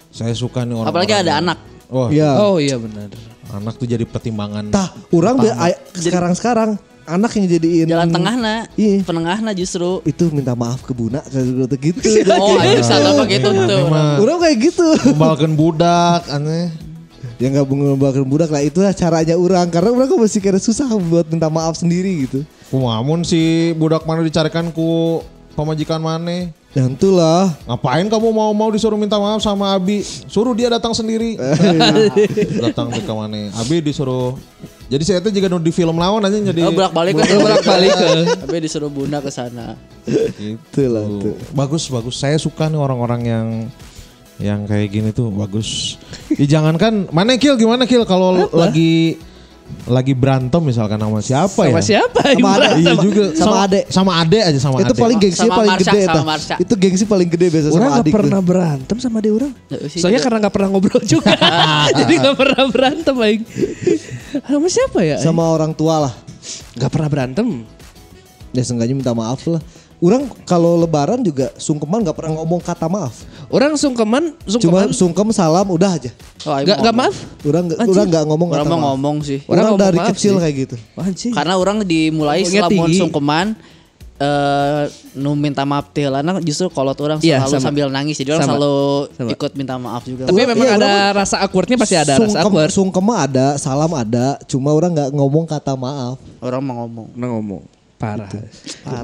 Saya suka nih orang. Apalagi ada anak. Wah, Iya. Oh iya benar. anak tuh jadi pertimbangan. Tah, orang ay- sekarang-sekarang anak yang jadiin Jalan tengahna, Iya. penengahna justru. itu minta maaf ke Buna kayak gitu. Oh, ayo bisa apa gitu tuh. Emang Orang kayak gitu. membalkan budak, aneh. ya nggak mengembangkan budak lah itulah caranya orang karena orang kok masih kira susah buat minta maaf sendiri gitu. Kumamun si budak mana dicarikan ku pemajikan mana? Dan itulah Ngapain kamu mau-mau disuruh minta maaf sama Abi? Suruh dia datang sendiri. datang ke mana? Abi disuruh. Jadi saya tuh juga di film lawan aja jadi. Oh, bolak-balik Oh, bolak-balik ke. Tapi disuruh bunda ke sana. itulah tuh. Tuh. Bagus bagus. Saya suka nih orang-orang yang yang kayak gini tuh bagus. Ya, jangankan mana Kil gimana Kil kalau lagi lagi berantem misalkan sama siapa ya? Sama siapa? Sama ade, Iya sama, juga sama ade. Sama ade aja sama Itu ade. paling gengsi Sama paling Marsha, gede sama. Marsha. Itu gengsi paling gede biasa Orang sama gak adik pernah tuh. berantem sama dia orang. Ya, Soalnya karena gak pernah ngobrol juga. Jadi gak pernah berantem aing. Sama siapa ya? Sama orang tua lah. Gak pernah berantem. Ya seenggaknya minta maaf lah. Orang kalau lebaran juga sungkeman gak pernah ngomong kata maaf. Orang sungkeman, Cuma sungkeman. sungkem salam udah aja. Oh, Gak, gak maaf? Orang gak, orang gak ngomong Orang kata mah maaf. ngomong sih. Orang, Orang ngomong dari maaf kecil sih. kayak gitu. Anjing. Karena orang dimulai setelah mohon sungkeman eh nu minta maaf teh lana justru kalau orang Iya, selalu sama. sambil nangis jadi orang Sama. selalu Sama. ikut minta maaf juga. Tapi Orang- memang iya, ada orang- rasa awkwardnya pasti ada rasa Sungkem, awkward. sungkem ada, salam ada. Cuma orang gak ngomong kata maaf. orang mau ngomong. Nah ngomong. Parah.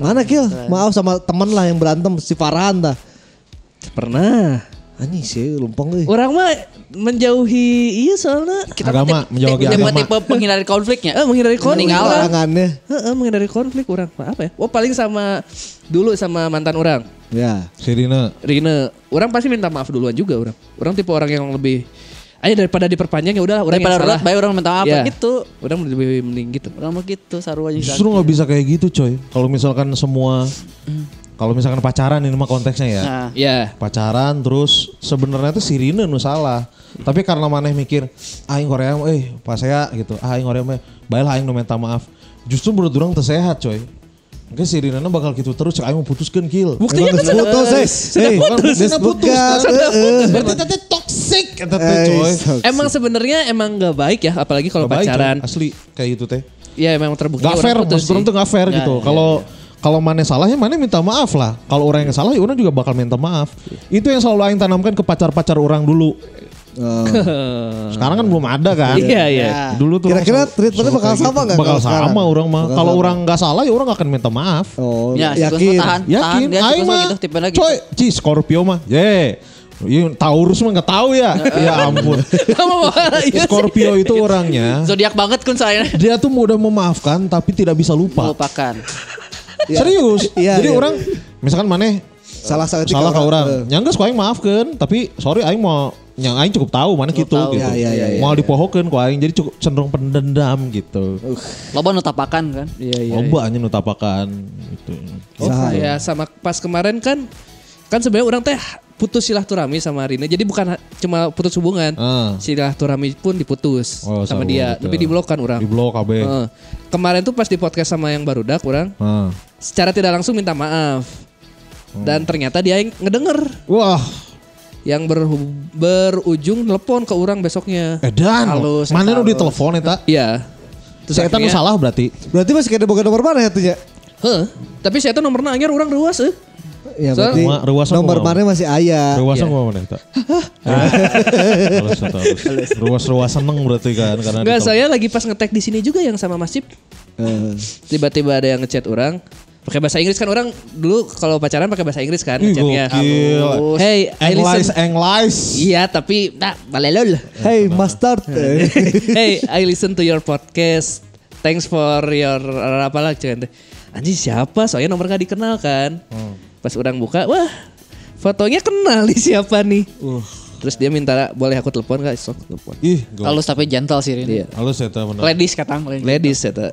Mana Kil? Maaf sama temen lah yang berantem si Farhan dah. Pernah. Anjing sih lempeng euy. Orang mah menjauhi iya soalnya kita Agama, menjauhi tipe, agama. tipe penghindari konfliknya. eh, menghindari konflik. Meninggal. Heeh, menghindari konflik orang. Apa ya? Oh paling sama dulu sama mantan orang. Ya. Sirina. Rina, orang pasti minta maaf duluan juga orang. Orang tipe orang yang lebih ayo daripada diperpanjang ya udah orang Daripada yang salah. baik orang minta maaf Ya. gitu. Orang lebih mending gitu. Orang mau gitu sarua aja. Justru nggak bisa kayak gitu coy. Kalau misalkan semua, kalau misalkan pacaran ini mah konteksnya ya. Nah, Ya. pacaran terus sebenarnya tuh si Rina nu salah tapi karena maneh mikir aing Korea eh pas saya gitu ah, aing Korea mah baiklah aing nu minta maaf justru menurut orang teu sehat coy Mungkin si Rina bakal gitu terus cek mau putuskan kill Buktinya kan geus putus, eh. Eh, geus sudah putus, begal, kan? heeh. berarti tete toxic kata Eh, coy. Emang sebenarnya emang gak baik ya apalagi kalau pacaran. asli kayak gitu teh Ya emang terbukti Gak fair, putus maksud orang tuh gak fair gitu. ya, Kalau kalau mana salah ya mana minta maaf lah. Kalau orang yang salah ya orang juga bakal minta maaf. Itu yang selalu aing tanamkan ke pacar-pacar orang dulu. Oh. Sekarang kan belum ada kan. Iya iya. Ya. Dulu tuh Kira-kira treatmentnya bakal kayak sama nggak Bakal sama orang mah. Kalau orang nggak salah ya orang gak akan minta maaf. Oh, ya, yakin. yakin. tahan, tahan. Yakin, Dia aing suka mah. gitu, tipe lagi. Coy, Ci Scorpio mah. Ye. Iya, Taurus mah gak tahu ya. ya ampun. Iya. Scorpio itu orangnya Zodiak banget kun saya dia tuh mudah memaafkan tapi tidak bisa lupa. melupakan. Iya. Serius. Iya, Jadi orang misalkan maneh Salah salah ke orang. Yang geus ku aing maafkeun, tapi sorry aing mau yang aing cukup tahu mana gitu tahu. gitu. Ya, ya, ya, ya. Mau dipohokeun ku aing jadi cukup cenderung pendendam gitu. Loba nu tapakan kan. Iya iya. Loba anjing nu tapakan gitu. Oh, ya sama pas kemarin kan kan sebenarnya orang teh putus silaturahmi sama Rina. Jadi bukan cuma putus hubungan. Ah. Silaturahmi pun diputus Oh, sama dia. gitu. Tapi di blok kan orang. Di blok KB. Heeh. Kemarin tuh pas di podcast sama yang baru dak orang Ah. secara tidak langsung minta maaf. Hmm. Dan ternyata dia yang ngedenger Wah, yang berujung telepon ke orang besoknya. edan. Halus, Mana nu halus. ditelepon eta? Iya. Terus nu akhirnya- salah berarti. Berarti masih kayak boga nomor mana ya tuh ya? Heh, tapi saya tuh nomornya anyar orang ruas eh. Ya Soalnya- berarti ruasan nomor mana masih ayah. Ruasan gua mana eta? Halus eta halus. Ruas-ruas seneng berarti kan karena Enggak, saya lagi pas ngetek di sini juga yang sama Mas Cip. Eh, Tiba-tiba ada yang ngechat orang. Pakai bahasa Inggris kan orang dulu kalau pacaran pakai bahasa Inggris kan ngechatnya. Hey, I English, listen. English. Iya, tapi nah, balelol. Hey mustard. Eh, hey, I listen to your podcast. Thanks for your apalah cuman teh. Anjing siapa? Soalnya nomor gak dikenal kan. Pas orang buka, wah fotonya kenal nih siapa nih. Terus dia minta boleh aku telepon gak? Sok telepon. Ih. Halus tapi gentle sih Rini. Iya. Halus eta bener. Ladies katang. ladies. Ladies eta.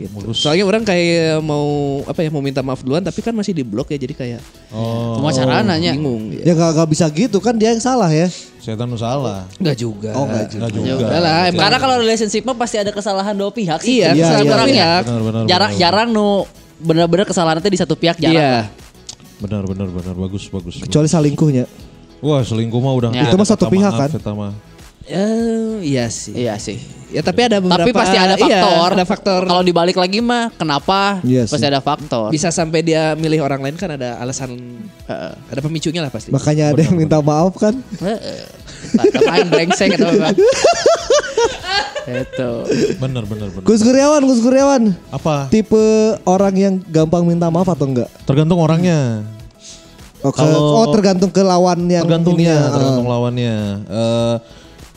Gitu. Soalnya orang kayak mau apa ya mau minta maaf duluan tapi kan masih di blok ya jadi kayak Oh, Cuma cara nanya. bingung ya ya. gak, gak bisa gitu kan dia yang salah ya. setan salah. Enggak juga. Oh enggak juga. Enggak juga. Udah lah, emang Karena kalau relationship mah pasti ada kesalahan dua pihak sih. Iya, Iya, kesalahan iya, orang iya. ya. Benar, benar, Jarang benar. jarang nu bener-bener kesalahannya di satu pihak jarang. Iya. Benar benar benar bagus bagus. Kecuali salingkuhnya. Wah, selingkuh mah udah Ya. nggak Itu mah satu pihak kan? eta mah. Ya, iya sih. Iya sih. Ya tapi ada beberapa Tapi pasti ada iya, faktor. ada faktor. Kalau dibalik lagi mah kenapa? Iya pasti sih. ada faktor. bisa sampai dia milih orang lain kan ada alasan Heeh. ada pemicunya lah pasti. Makanya ada yang minta maaf kan. Main brengsek atau apa? Itu. Benar benar benar. Gus Kuryawan, Gus Kuryawan. Apa? Tipe orang yang gampang minta maaf atau enggak? Tergantung orangnya. Oh, ke- Kalau- oh tergantung ke lawan yang Tergantungnya, ininya. tergantung lawannya. Eh,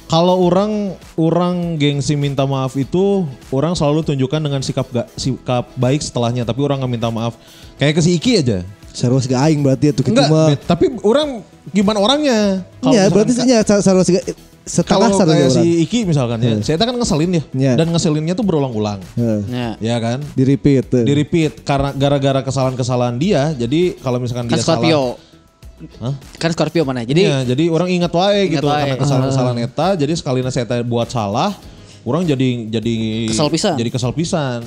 kalau orang orang gengsi minta maaf itu orang selalu tunjukkan dengan sikap ga, sikap baik setelahnya tapi orang nggak minta maaf kayak ke si Iki aja Sarwas gak aing berarti itu gitu mah. bet, tapi orang gimana orangnya Iya, berarti ya sarwas gak setengah kalau kayak orang. si Iki misalkan ya saya kan ngeselin ya Iya. dan ngeselinnya tuh berulang-ulang Heeh. Ya. ya kan Di repeat. tuh. di repeat karena gara-gara kesalahan-kesalahan dia jadi kalau misalkan Kan dia salah Scorpio. Hah? Kan Scorpio mana? Jadi Iya, jadi orang ingat wae Ingat gitu wae. karena kesalahan-kesalahan eta jadi sekali saya teh buat salah orang jadi jadi Kesel pisan. jadi kesal pisan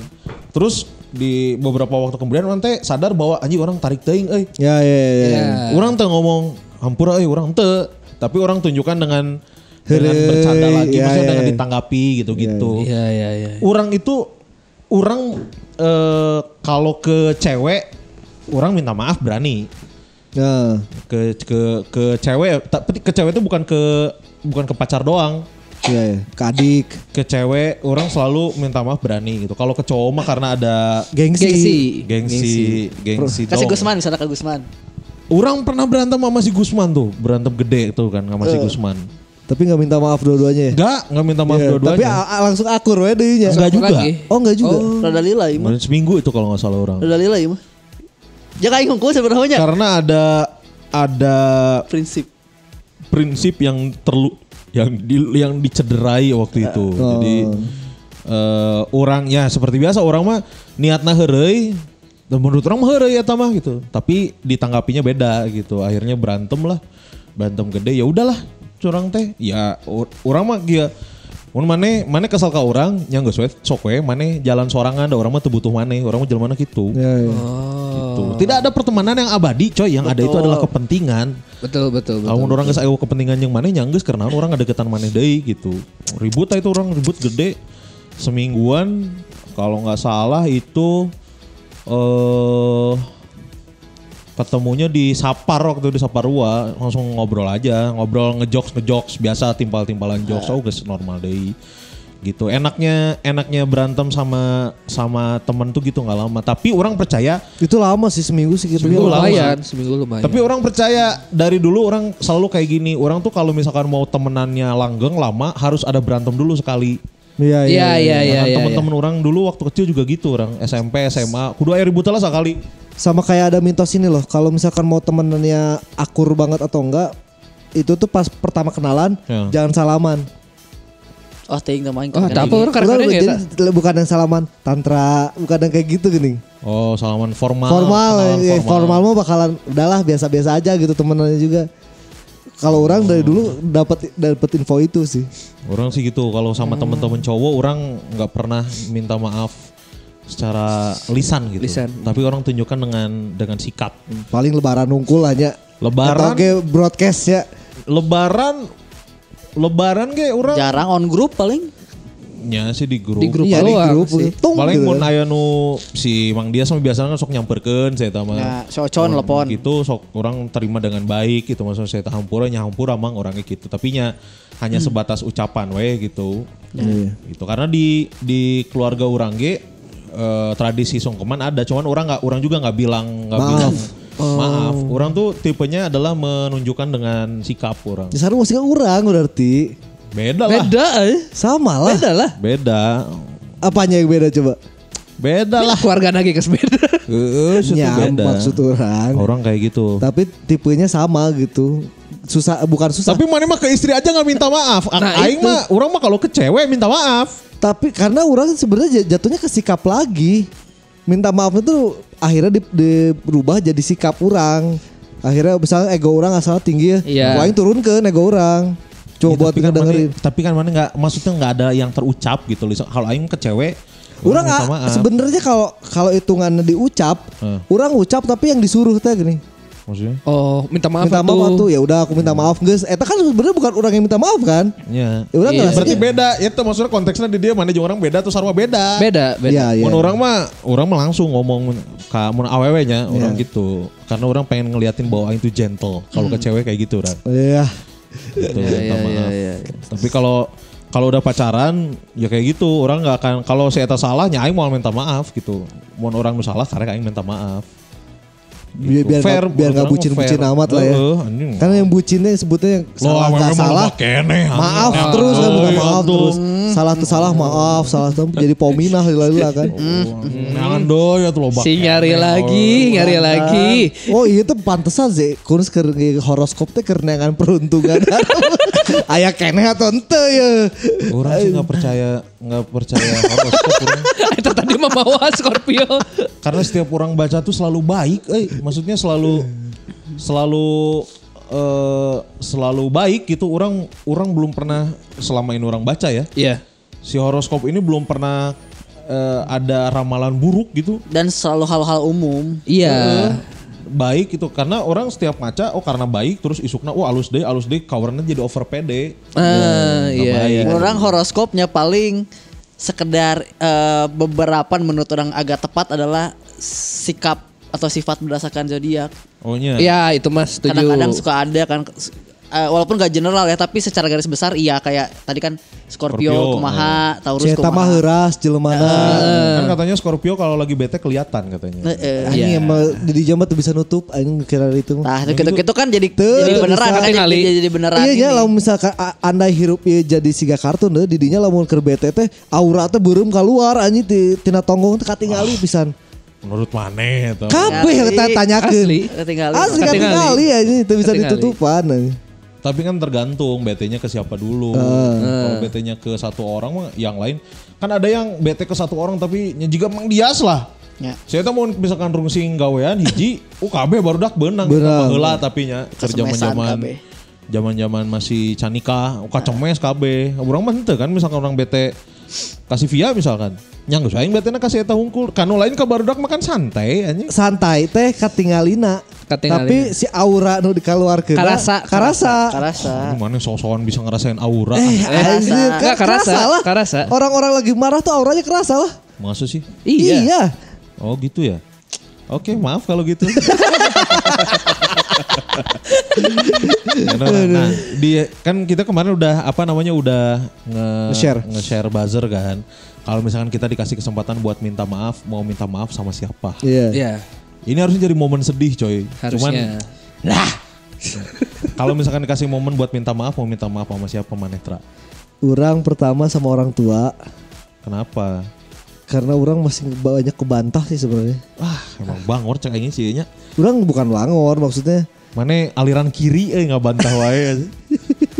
terus di beberapa waktu kemudian orang teh sadar bahwa anjing orang tarik teuing euy Ya ya ya. ya. orang teh ngomong hampura euy orang teu tapi orang tunjukkan dengan dengan bercanda lagi ya, maksudnya ya, dengan ya. ditanggapi gitu-gitu Iya iya iya. orang itu orang eh, kalau ke cewek orang minta maaf berani Nah, ke ke ke cewek tapi ke cewek itu bukan ke bukan ke pacar doang ya ya. Ke adik, ke cewek orang selalu minta maaf berani gitu kalau ke cowok mah karena ada gengsi. Gengsi. gengsi gengsi kasih dong. Gusman misalnya ke Gusman. orang pernah berantem sama si Gusman tuh berantem gede tuh kan sama si Gusman Tapi nggak minta maaf dua-duanya ya. enggak enggak minta maaf Iya, dua-duanya Tapi a- a- langsung akur we deui nya. enggak juga Lagi. Oh enggak juga. Rada lila. Kemarin seminggu itu kalau nggak salah orang Rada lila mah. Jangan aing hungkul sebenarnya. karena ada ada Prinsip. prinsip yang terlu yang di, yang dicederai waktu itu. Jadi eh orangnya seperti biasa orang mah niatna heureuy dan menurut orang mah heureuy eta mah gitu. Tapi ditanggapinya beda gitu. Akhirnya berantem lah. Berantem gede ya udahlah curang teh. Ya or- orang mah dia Mun maneh maneh kesal ka orang nya geus we sok we maneh jalan sorangan da orang mah teu butuh maneh. Orang mah jelema kitu. Ya, ya. Gitu. Tidak ada pertemanan yang abadi coy, yang ada itu adalah kepentingan. Betul betul betul. Kalau orang geus aya kepentingan yang mana nyanggeus karena orang ada deketan maneh deui gitu. Ribut aja itu orang ribut gede semingguan kalau nggak salah itu eh ketemunya di Sapar waktu di Saparua langsung ngobrol aja ngobrol ngejokes ngejokes biasa timpal-timpalan jokes oh geus normal deh gitu enaknya enaknya berantem sama sama temen tuh gitu nggak lama tapi orang percaya Itu lama sih seminggu sih gitu. Seminggu lama. lumayan, seminggu lumayan. tapi orang percaya dari dulu orang selalu kayak gini. Orang tuh kalau misalkan mau temenannya langgeng lama harus ada berantem dulu sekali. Iya Iya iya iya Karena iya. temen-temen orang dulu waktu kecil juga gitu orang SMP SMA kudu air ribut lah sekali. Sama kayak ada mitos ini loh. Kalau misalkan mau temenannya akur banget atau enggak, itu tuh pas pertama kenalan Ya. jangan salaman. Oh, teh main Oh, tak apa orang jadi bukan yang salaman tantra, bukan yang kayak gitu gini. Oh salaman formal. formal, ya, formal. mah bakalan udahlah biasa-biasa aja gitu temenannya juga. Kalau orang dari dulu dapat dapat info itu sih. Orang sih gitu. Kalau sama temen-temen cowok orang nggak pernah minta maaf secara lisan gitu. Lisan. Tapi orang tunjukkan dengan dengan sikap. Paling lebaran nungkul aja. Lebaran? Atau ge broadcast ya. Lebaran Lebaran ge orang Jarang on group paling. nya sih di grup. Di grup Iya di grup. sih. Tung Paling gitu. mun aya nu si Mang Dia sama biasanya kan sok nyamperkeun saya tama. Ya, socon telepon. Gitu sok orang terima dengan baik gitu maksudnya saya hampura nya hampura mang orangnya gitu. Tapi nya hanya sebatas ucapan we gitu. Iya. Gitu karena di di keluarga orang ge eh, tradisi sungkeman ada cuman orang nggak orang juga nggak bilang nggak Maaf. bilang maaf. Orang tuh tipenya adalah menunjukkan dengan sikap orang. Di sana masih urang berarti. Beda lah. Beda eh. Sama lah. Beda lah. Beda. Apanya yang beda coba? Beda lah. Keluarga lagi kes beda. Heeh, itu Ya, beda. maksud orang. Orang kayak gitu. Tapi tipenya sama gitu. Susah bukan susah. Tapi mana mah ke istri aja nggak minta maaf. Nah, Aing mah, orang mah kalau ke cewek minta maaf. Tapi karena orang sebenarnya jatuhnya ke sikap lagi. Minta maaf itu akhirnya di- dirubah jadi sikap orang. Akhirnya misalnya ego orang asal tinggi ya. Wah, yang turun ke ego orang. Coba Ya, buat tapi kan mana, dengerin. tapi kan mana nggak, maksudnya nggak ada yang terucap gitu. Lisa. Kalau Aing ke cewek, Orang ah, sebenarnya kalau kalau hitungannya diucap, Hmm. orang ucap tapi yang disuruh teh gini. Maksudnya? Oh, minta maaf minta maaf tuh ya udah aku minta maaf guys. Eta kan sebenarnya bukan orang yang minta maaf kan? Ya. Ya udah Iya. Berarti beda. Itu maksudnya konteksnya di dia mana jeung orang beda tuh sarwa beda. Beda, beda. Iya, iya. Mun orang mah orang mah langsung ngomong ke mun awewe nya orang gitu. Karena orang pengen ngeliatin bahwa Aing tuh gentle. Kalau ke cewek kayak gitu orang. Iya. Gitu, Iya, minta iya, maaf. iya, iya. Tapi kalau kalau udah pacaran ya kayak gitu orang nggak akan kalau saya eta salahnya aing mau minta maaf gitu. Mau orang nu salah karena aing minta maaf. Biar Gitu. biar Fair, nggak- biar orang bucin-bucin amat lah ya. Anjing. Kan yang bucinnya sebutnya yang salah mah salah. Maaf Ya, terus kan tuh, minta ya maaf terus. Salah tuh salah maaf, salah tuh jadi pominah lila kan. Jangan doy ya tuh loba. Si nyari keneh, lagi, nyari lagi. Oh iya tuh pantesan sih Kurus ke horoskop teh kerenangan peruntungan Ayah keneh atau ente ya Orang sih nggak percaya nggak percaya horoskop. Itu tadi membawa Scorpio. Karena setiap orang baca tuh selalu baik, eh maksudnya selalu selalu eh selalu baik gitu. Orang orang belum pernah selama ini orang baca ya. Iya. Si horoskop ini belum pernah eh, ada ramalan buruk gitu. Dan selalu hal-hal umum. Iya. Baik gitu karena orang setiap maca oh karena baik terus isukna oh alus deh alus deh kawarnya jadi over pede. Ah, nggak iya, iya. Orang horoskopnya paling sekedar eh, beberapa menurut orang agak tepat adalah sikap atau sifat berdasarkan zodiak. Oh. Iya, itu Mas setuju. Kadang-kadang suka ada kan eh, walaupun gak general ya tapi secara garis besar iya kayak tadi kan Scorpio, Scorpio, kumaha, Taurus Ceta mah kumaha. heuras jelemana Kan katanya Scorpio kalau lagi bete kelihatan katanya. Eh, eh. Anjing Iya. emang di jam tuh bisa nutup Anjing kira itu Nah, itu gitu-gitu kan jadi Tuh, jadi beneran kan jadi, jadi, jadi beneran Iya nya ini. lamun misalkan andai hirup ieu jadi siga kartun deh didinya lamun keur bete teh aura teh beureum keluar anjing ti tina tonggong teh katingali pisan. Menurut maneh atau Kabeh kita tanyakeun. Asli. Ketinggalan. Asli Katingali. katingali anjing itu bisa ditutupan. Tapi kan tergantung BT-nya ke siapa dulu. Kalau BT-nya ke satu orang mah yang lain kan ada yang BT ke satu orang tapi nya juga Mang Dias lah. Ya. Saya tuh mau misalkan rungsing gawean hiji, uh KB baru dak benang Benang. heula tapi nya keur Kesemesan zaman-zaman masih canika, uh kacemes KB. Urang mah henteu kan misalkan orang BT kasih via misalkan. Nyang geus aing BT-na kasih eta hungkul. Kanu lain ka barudak makan santai anjing. santai teh katingalina. Katingalina. Tapi si aura nu dikeluarkeun Karasa, karasa. Karasa. Gimana sok-sokan bisa ngerasain aura. Eh, ah. anjir, Enggak, kan karasa, kerasa lah. karasa. Orang-orang lagi marah tuh auranya kerasa lah. Maksud sih? Iya. Oh gitu ya. Oke maaf kalau gitu. nah, nah, di kan kita kemarin udah apa namanya udah nge Nge-share. nge-share buzzer kan. Kalau misalkan kita dikasih kesempatan buat minta maaf, mau minta maaf sama siapa? Iya. Iya. Ini harusnya jadi momen sedih coy. Cuman Harusnya. kalau misalkan dikasih momen buat minta maaf, mau minta maaf sama siapa Manetra? Orang pertama sama orang tua Kenapa? karena orang masih banyak kebantah sih sebenarnya. Wah emang bangor cek aing sih nya. Orang bukan langor maksudnya Mana aliran kiri eh nggak bantah wae.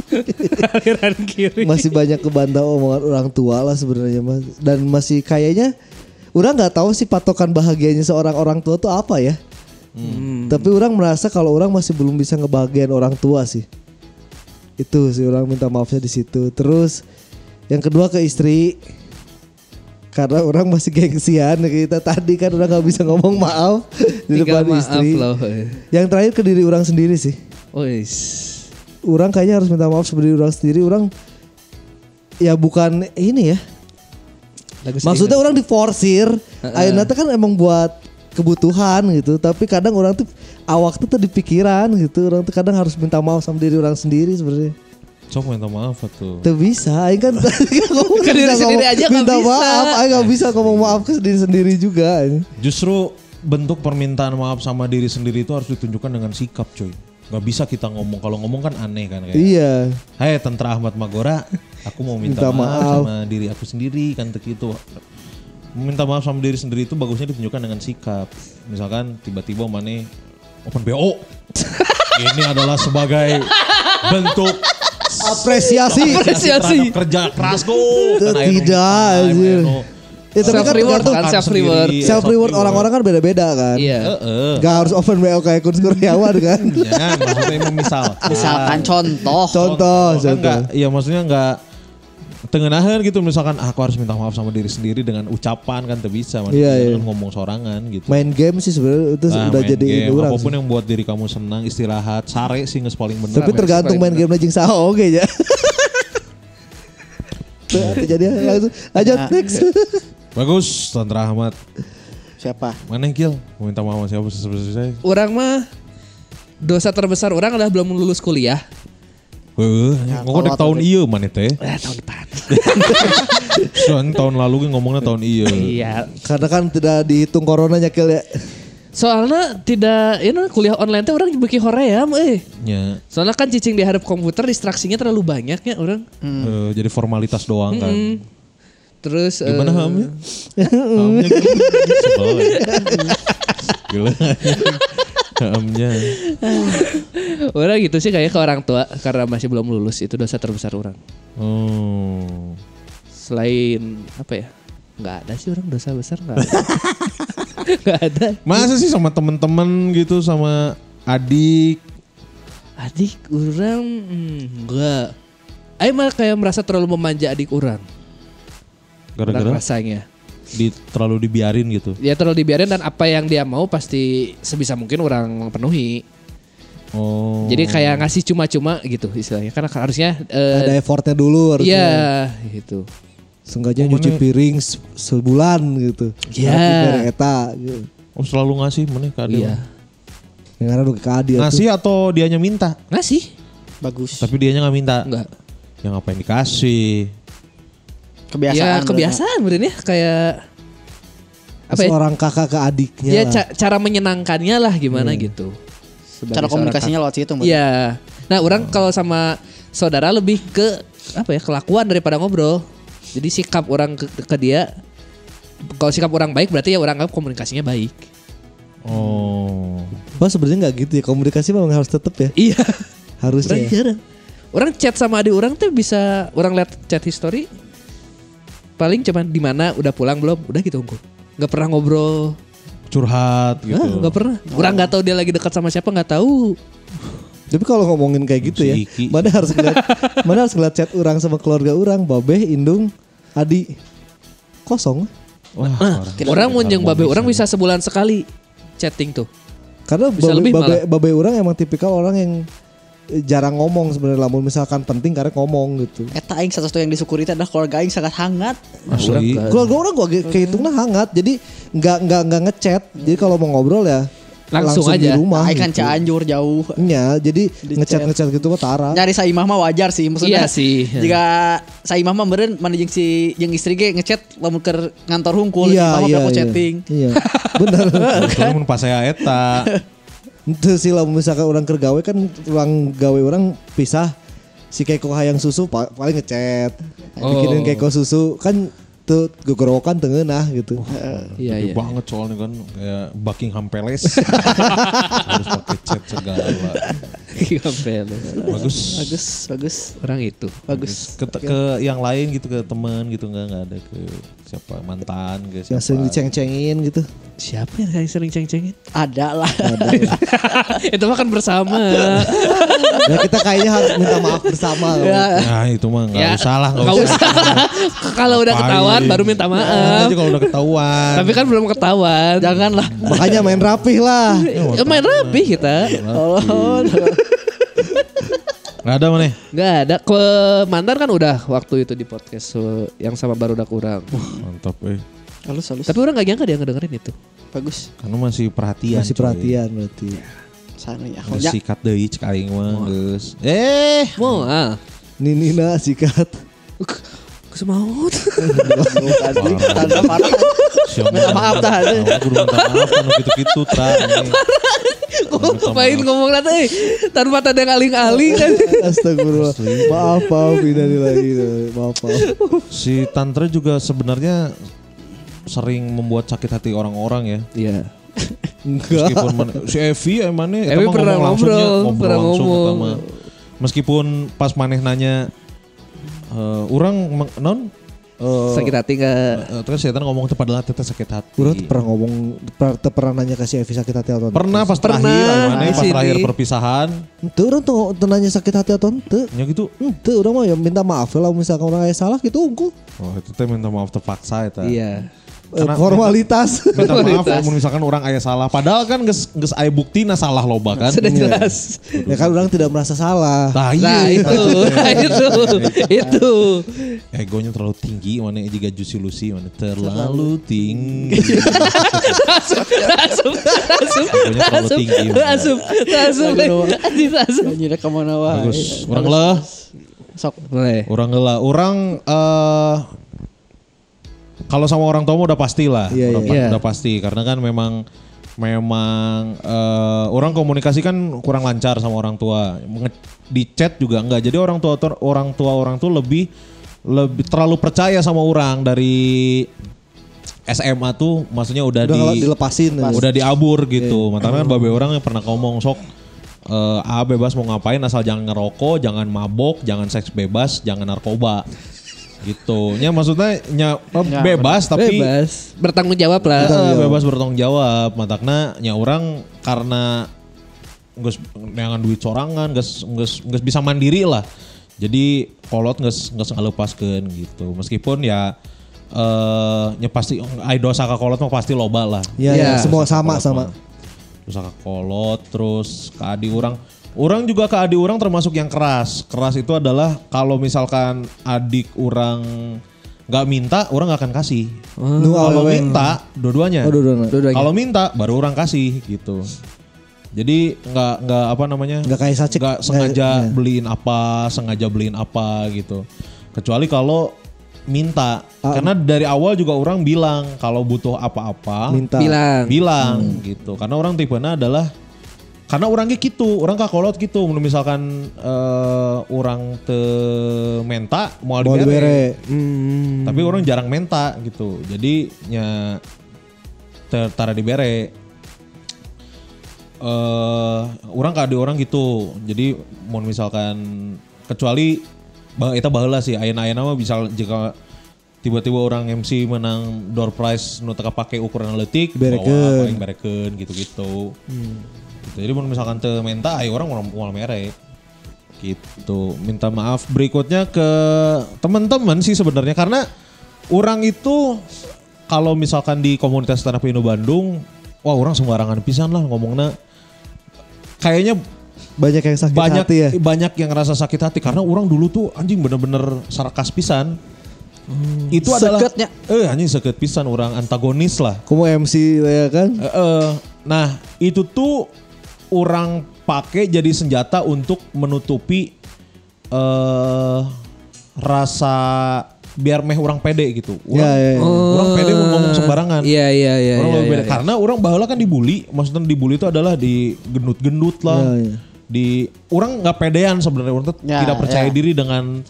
Aliran kiri. masih banyak kebantah omongan orang tua lah sebenarnya mas dan masih kayaknya orang nggak tahu sih patokan bahagianya seorang orang tua tuh apa ya. Hmm. Tapi orang merasa kalau orang masih belum bisa ngebahagiain orang tua sih. Itu sih orang minta maafnya di situ. Terus yang kedua ke istri karena orang masih gengsian kita tadi kan udah nggak bisa ngomong maaf di depan maaf istri. loh. Yang terakhir ke diri orang sendiri sih. Wis. Orang kayaknya harus minta maaf sebagai orang sendiri. Orang ya bukan ini ya. Lagu Maksudnya orang diforsir. Ayeuna teh kan emang buat kebutuhan gitu. Tapi kadang orang tuh awak tuh tuh di pikiran gitu. Orang tuh kadang harus minta maaf sama diri orang sendiri sebenarnya. Sok minta maaf tuh. Tuh bisa, Aing kan ngomong Ke diri bisa sendiri aja minta bisa. maaf, Aing gak bisa ngomong maaf ke diri sendiri juga. Justru bentuk permintaan maaf sama diri sendiri itu harus ditunjukkan dengan sikap cuy. Gak bisa kita ngomong. Kalau ngomong kan aneh kan kayak. Iya, Hai Tentra Ahmad Magora, aku mau minta, Minta maaf, maaf. sama diri aku sendiri kan gitu. Minta maaf sama diri sendiri itu bagusnya ditunjukkan dengan sikap. Misalkan tiba-tiba mana open BO. Ini adalah sebagai bentuk apresiasi. Apresiasi. kerja Kan ayo tidak, nong. Ya, tapi kan Self reward kan, self reward. sendiri, self reward orang-orang kan beda-beda kan. Iya. Gak harus open BO kayak Kun Kurniawan kan. Ya, maksudnya memisal. Misalkan contoh. Contoh, kan contoh. enggak, iya maksudnya enggak tengenahan gitu misalkan ah, aku harus minta maaf sama diri sendiri dengan ucapan kan tuh bisa Iya, maksudnya iya. kan ngomong sorangan gitu. Main game sih sebenarnya itu Ah, udah jadi game, orang. apa pun sih. yang buat diri kamu senang, istirahat, sare sih nges paling bener. Tapi tergantung main game jeung saha oke ya. Tuh, jadi langsung lanjut Nah. next. Bagus, Tantra Ahmad. Siapa? Mana yang kill? Mau minta maaf sama siapa? Orang mah dosa terbesar orang adalah belum lulus kuliah. Heeh, ngomong dek tahun iya mana teh? Eh, tahun depan. Soalnya tahun lalu kan ngomongnya tahun iya. iya. Karena kan tidak dihitung corona nyakil ya. Soalnya tidak, ini kuliah online teh orang bikin hoream, eh. Ya, Soalnya kan cicing di hadap komputer distraksinya terlalu banyak ya orang. eh, jadi formalitas doang kan. Hmm. Terus eh, Gimana hamnya? Hamnya gimana? Sebel ya. Gila. Hamnya. orang gitu sih kayak ke orang tua karena masih belum lulus itu dosa terbesar orang. Oh. Selain apa ya? Nggak ada sih orang dosa besar nggak ada. Nggak ada. Masa sih sama temen-temen gitu sama adik? Adik orang hmm, enggak. Ayo malah kayak merasa terlalu memanja adik orang. Orang Gara-gara rasanya. Di, terlalu dibiarin gitu. Ya terlalu dibiarin dan apa yang dia mau pasti sebisa mungkin orang penuhi. Oh. Jadi kayak ngasih cuma-cuma gitu istilahnya. Karena harusnya eh, Ada effortnya dulu harusnya. Iya gitu. Sengaja nyuci piring se- sebulan gitu. Iya. Eta gitu. Oh selalu ngasih mana ke? Iya. Yang ada udah ke Adi atuh. Ngasih atau dianya minta? Ngasih? Bagus. Tapi dianya nggak minta. Enggak. Yang ngapain dikasih? Kebiasaan. ya kebiasaan bener ya kayak apa ya? Seorang kakak ke adiknya Ya lah. ca- cara menyenangkannya lah gimana gitu. Sebagai Cara komunikasinya lewat situ. Iya. Nah, orang kalau sama saudara lebih ke apa ya kelakuan daripada ngobrol. Jadi sikap orang ke, ke dia kalau sikap orang baik berarti ya orang anggap komunikasinya baik. Oh. Oh sebenarnya nggak gitu ya komunikasi memang harus tetap ya Iya. harusnya. Orang ya. Orang chat sama adik orang tuh bisa orang lihat chat history paling cuman di mana udah pulang belum udah gitu unggul. Nggak pernah ngobrol. Curhat gitu. Nggak pernah. Orang nggak tahu dia lagi dekat sama siapa nggak tahu. Tapi kalau ngomongin kayak gitu ya, mana harus ngeliat, mana harus ngeliat chat orang sama keluarga orang, Babeh, Indung, Adi, kosong. Wah, parah. orang mau jeung babe orang bisa sebulan sekali chatting tuh. Karena Bisa babe, lebih babe, babe orang emang tipikal orang yang jarang ngomong sebenarnya lamun misalkan penting karena ngomong gitu. Eta aing satu-satu yang disyukuri itu adalah keluarga aing sangat hangat. Asli. Keluarga orang gua kehitungnya hangat, jadi nggak nggak nggak ngechat. Jadi kalau mau ngobrol ya Langsung di aja. rumah. Aing kan gitu. Cianjur jauh. Iya, jadi Di ngechat chat. ngechat gitu mah tara. Nyari saimah mah wajar sih maksudnya. Iya sih. Jika saimah mah beren mana jeung si jeung istri ge ngechat lamun keur ngantor hungkul Iya, iya, iya. chatting. Iya, benar. Kebetulan mun pas saya eta. Itu sih lah misalkan orang kergawe kan ruang gawe orang pisah si Keiko hayang susu pa- paling ngechat. Oh. Bikinin Keiko susu kan tuh gegorokan tengenah gitu. Iya Gede iya. banget soalnya kan kayak Buckingham Palace. Harus pakai cat segala. Gampel. Bagus. Bagus, bagus. Orang itu. Bagus. Ke, ke yang lain gitu ke teman gitu nggak nggak ada ke siapa mantan siapa. Yang sering diceng-cengin gitu. Siapa yang sering ceng-cengin? Ada lah. itu mah kan bersama. Ya kita kayaknya harus minta maaf bersama. Nah itu mah nggak Ya, usah lah nggak nggak usah. Kalau udah ketahuan baru minta Nah, maaf. aja kalau udah ketahuan. Tapi kan belum ketahuan. Janganlah. Makanya main rapih lah. Ya, main rapi kita. Oh, nggak ada mana? Nggak ada. Ke mantan kan udah waktu itu di podcast so, yang sama baru udah kurang. Mantap eh. halus halus. Tapi orang nggak nyangka dia ngedengerin itu. bagus. Karena masih perhatian. Masih coy. perhatian berarti. Sana ya. Geus sikat deui cek aing mah geus. Eh, Mau ah. Ninina sikat. Kesemaut. Tanda parah. Minta maaf dah, Nah, Kudu minta maaf kan gitu-gitu ta. ini. Minta Main ngomong nanti eh, tanpa ada yang aling-aling kan. Astagfirullah. Maaf, maaf, ini lagi. Maaf, maaf. Si Tantra juga sebenarnya sering membuat sakit hati orang-orang ya. Iya. Enggak. Meskipun mana- si Evi emangnya Evi pernah ngomong langsungnya, ngobrol, ngobrol pernah langsung ngomong. Meskipun pas maneh nanya eh orang non eh, Sakit hati nggak? eh, terus saya ngomong itu padahal teteh sakit hati. Urut pernah ngomong, pernah, pernah nanya ke si Evi sakit hati atau Pernah pas Pernah, terakhir, mana pas sini. terakhir perpisahan, Ente orang tuh tuh nanya sakit hati atau ente. nya gitu. Ente orang mah ya minta maaf lah misalkan orang yang salah gitu unggul. Oh itu teh minta maaf terpaksa eta. Iya. Eh, Karena- formalitas. Minta maaf Formalitas. kalau misalkan orang aya salah. Padahal kan geus geus aya bukti na salah loba kan. Sudah Iya. jelas. ya kan orang tidak merasa salah. Nah, Nah iya. itu, nah, itu, itu. Egonya terlalu tinggi, mana juga Juicy Lucy, mana terlalu tinggi. Asup, asup, asup, Egonya terlalu tinggi. asup, Anjir, asup. Nyira ke mana wae. Bagus. Orang lah, Sok. Orang lah, orang eh kalau sama orang tua udah pasti lah, Iya, udah, pa- Iya. udah pasti karena kan memang memang eh, orang komunikasi kan kurang lancar sama orang tua. Di chat juga enggak. Jadi orang tua orang tua orang tuh lebih lebih terlalu percaya sama orang dari SMA tuh maksudnya udah, Udah di dilepasin. ya. udah diabur gitu. Makanya kan babe orang yang pernah ngomong sok eh ah bebas mau ngapain asal jangan ngerokok, jangan mabok, jangan seks bebas, jangan narkoba. Gitu. Ya maksudnya nya, Ya, bebas tapi Bebas. Bertanggung jawab lah. Eh, bebas bertanggung jawab. Matakna nya orang karena geus neangan duit sorangan, geus geus geus bisa mandiri lah. Jadi kolot geus geus ngalepaskeun gitu. Meskipun ya eh nya pasti ai dosa ka kolot mah pasti loba lah. Ya, Iya. ya, semua Dosa ka sama sama. Dosa ka kolot terus ke adik orang. Orang juga ke adik orang termasuk yang keras. Keras itu adalah kalau misalkan adik orang nggak minta, orang nggak akan kasih. Nu Kalau minta, dua-duanya. Oh, dua-duanya. Dua-duanya. Kalau minta baru orang kasih gitu. Jadi nggak nggak apa namanya? Nggak kayak sacik. Nggak sengaja iya. beliin apa, sengaja beliin apa gitu. Kecuali kalau minta. Ah. Karena dari awal juga orang bilang kalau butuh apa-apa Minta. Bilang. bilang gitu. Karena orang tipenya adalah karena orangnya gitu, orang kakolot gitu. Misalkan eh, orang te menta mau dibere. dibere. Hmm. Tapi orang jarang menta gitu. Jadi nya ter- tara dibere. Eh orang kade orang gitu. Jadi mau misalkan kecuali bah eta baheula sih ayeuna-ayeuna mah bisa jika tiba-tiba orang MC menang door prize nu pake ukuran letik bawa paling berekeun gitu-gitu. Gitu. Jadi mun misalkan teu menta aya orang mau mau mere. Gitu. Minta maaf berikutnya ke teman-teman sih sebenarnya karena orang itu kalau misalkan di komunitas stand up Indo Bandung, wah orang sembarangan pisan lah ngomongnya. Kayaknya Banyak yang sakit banyak hati ya. banyak yang ngerasa sakit hati karena orang dulu tuh anjing bener-bener sarkas pisan. Itu adalah Seketnya. eh anjing seket pisan orang antagonis lah. Kamu MC ya kan? Eh, eh, nah, itu tuh orang pakai jadi senjata untuk menutupi eh rasa biar meh orang pede gitu. Orang, Ya, ya, ya. orang pede mau ngomong sembarangan. Iya iya iya. Orang iya, lebih iya, pede. iya. Karena orang baheula kan dibully, maksudnya dibully itu adalah di gendut-gendut lah. Ya, ya. Di orang nggak pedean sebenarnya orang tuh Ya, tidak percaya ya. diri dengan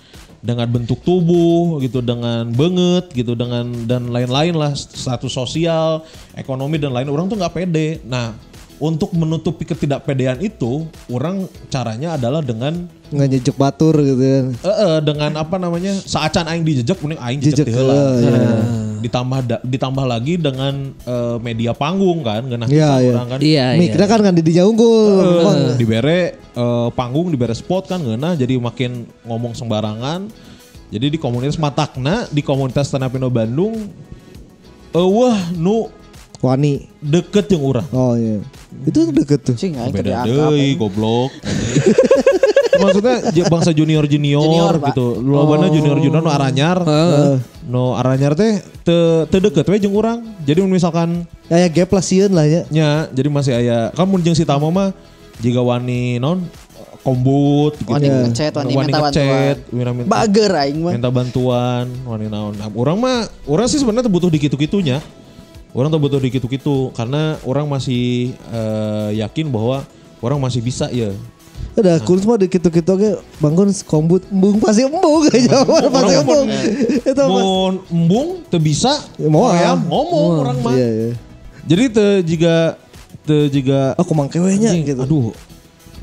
dengan bentuk tubuh gitu, dengan banget gitu, dengan dan lain-lain lah status sosial, ekonomi dan lain orang tuh nggak pede. Nah, untuk menutupi ketidakpedean itu, orang caranya adalah dengan nggak nyejek batur gitu kan. eh eh, dengan apa namanya saacan aing dijejek mending aing jejek heula. ya. Ditambah da- ditambah lagi dengan eh, media panggung kan ngeunah kita iya. orang kan Iya. Mikirnya kan kan didinya unggul. Emang. dibere eh, panggung dibere spot kan ngeunah jadi makin ngomong sembarangan jadi di komunitas matakna di komunitas Tanah Pino Bandung eh wah nu Wani. deket yang urang Oh iya. Itu deket tuh. Cing aing tadi beda deui goblok maksudnya bangsa junior junior, Junior, gitu lobana junior junior no aranyar no aranyar teh te, te deket we jeung urang jadi misalkan Ya, ya gap lah sieun lah ya. nya jadi masih aya kamu jeung si Tamo mah jika wani non kombut gitu. Wani ngechat, wani minta ngechat, bantuan. wani minta, Bager aing mah. minta bantuan, wani naon. Nah, orang mah orang sih sebenarnya butuh di kitu-kitunya. Orang tuh butuh di kitu-kitu karena orang masih eh, yakin bahwa orang masih bisa ya. Udah kulis mah dikit gitu oke bangun kombut embung pasti embung aja pasti embung. Itu mas. Mau embung teu bisa, Ya, mau hoream, ngomong orang mah. Iya iya. Jadi teu juga teu juga Aku mangkewenya gitu. Aduh.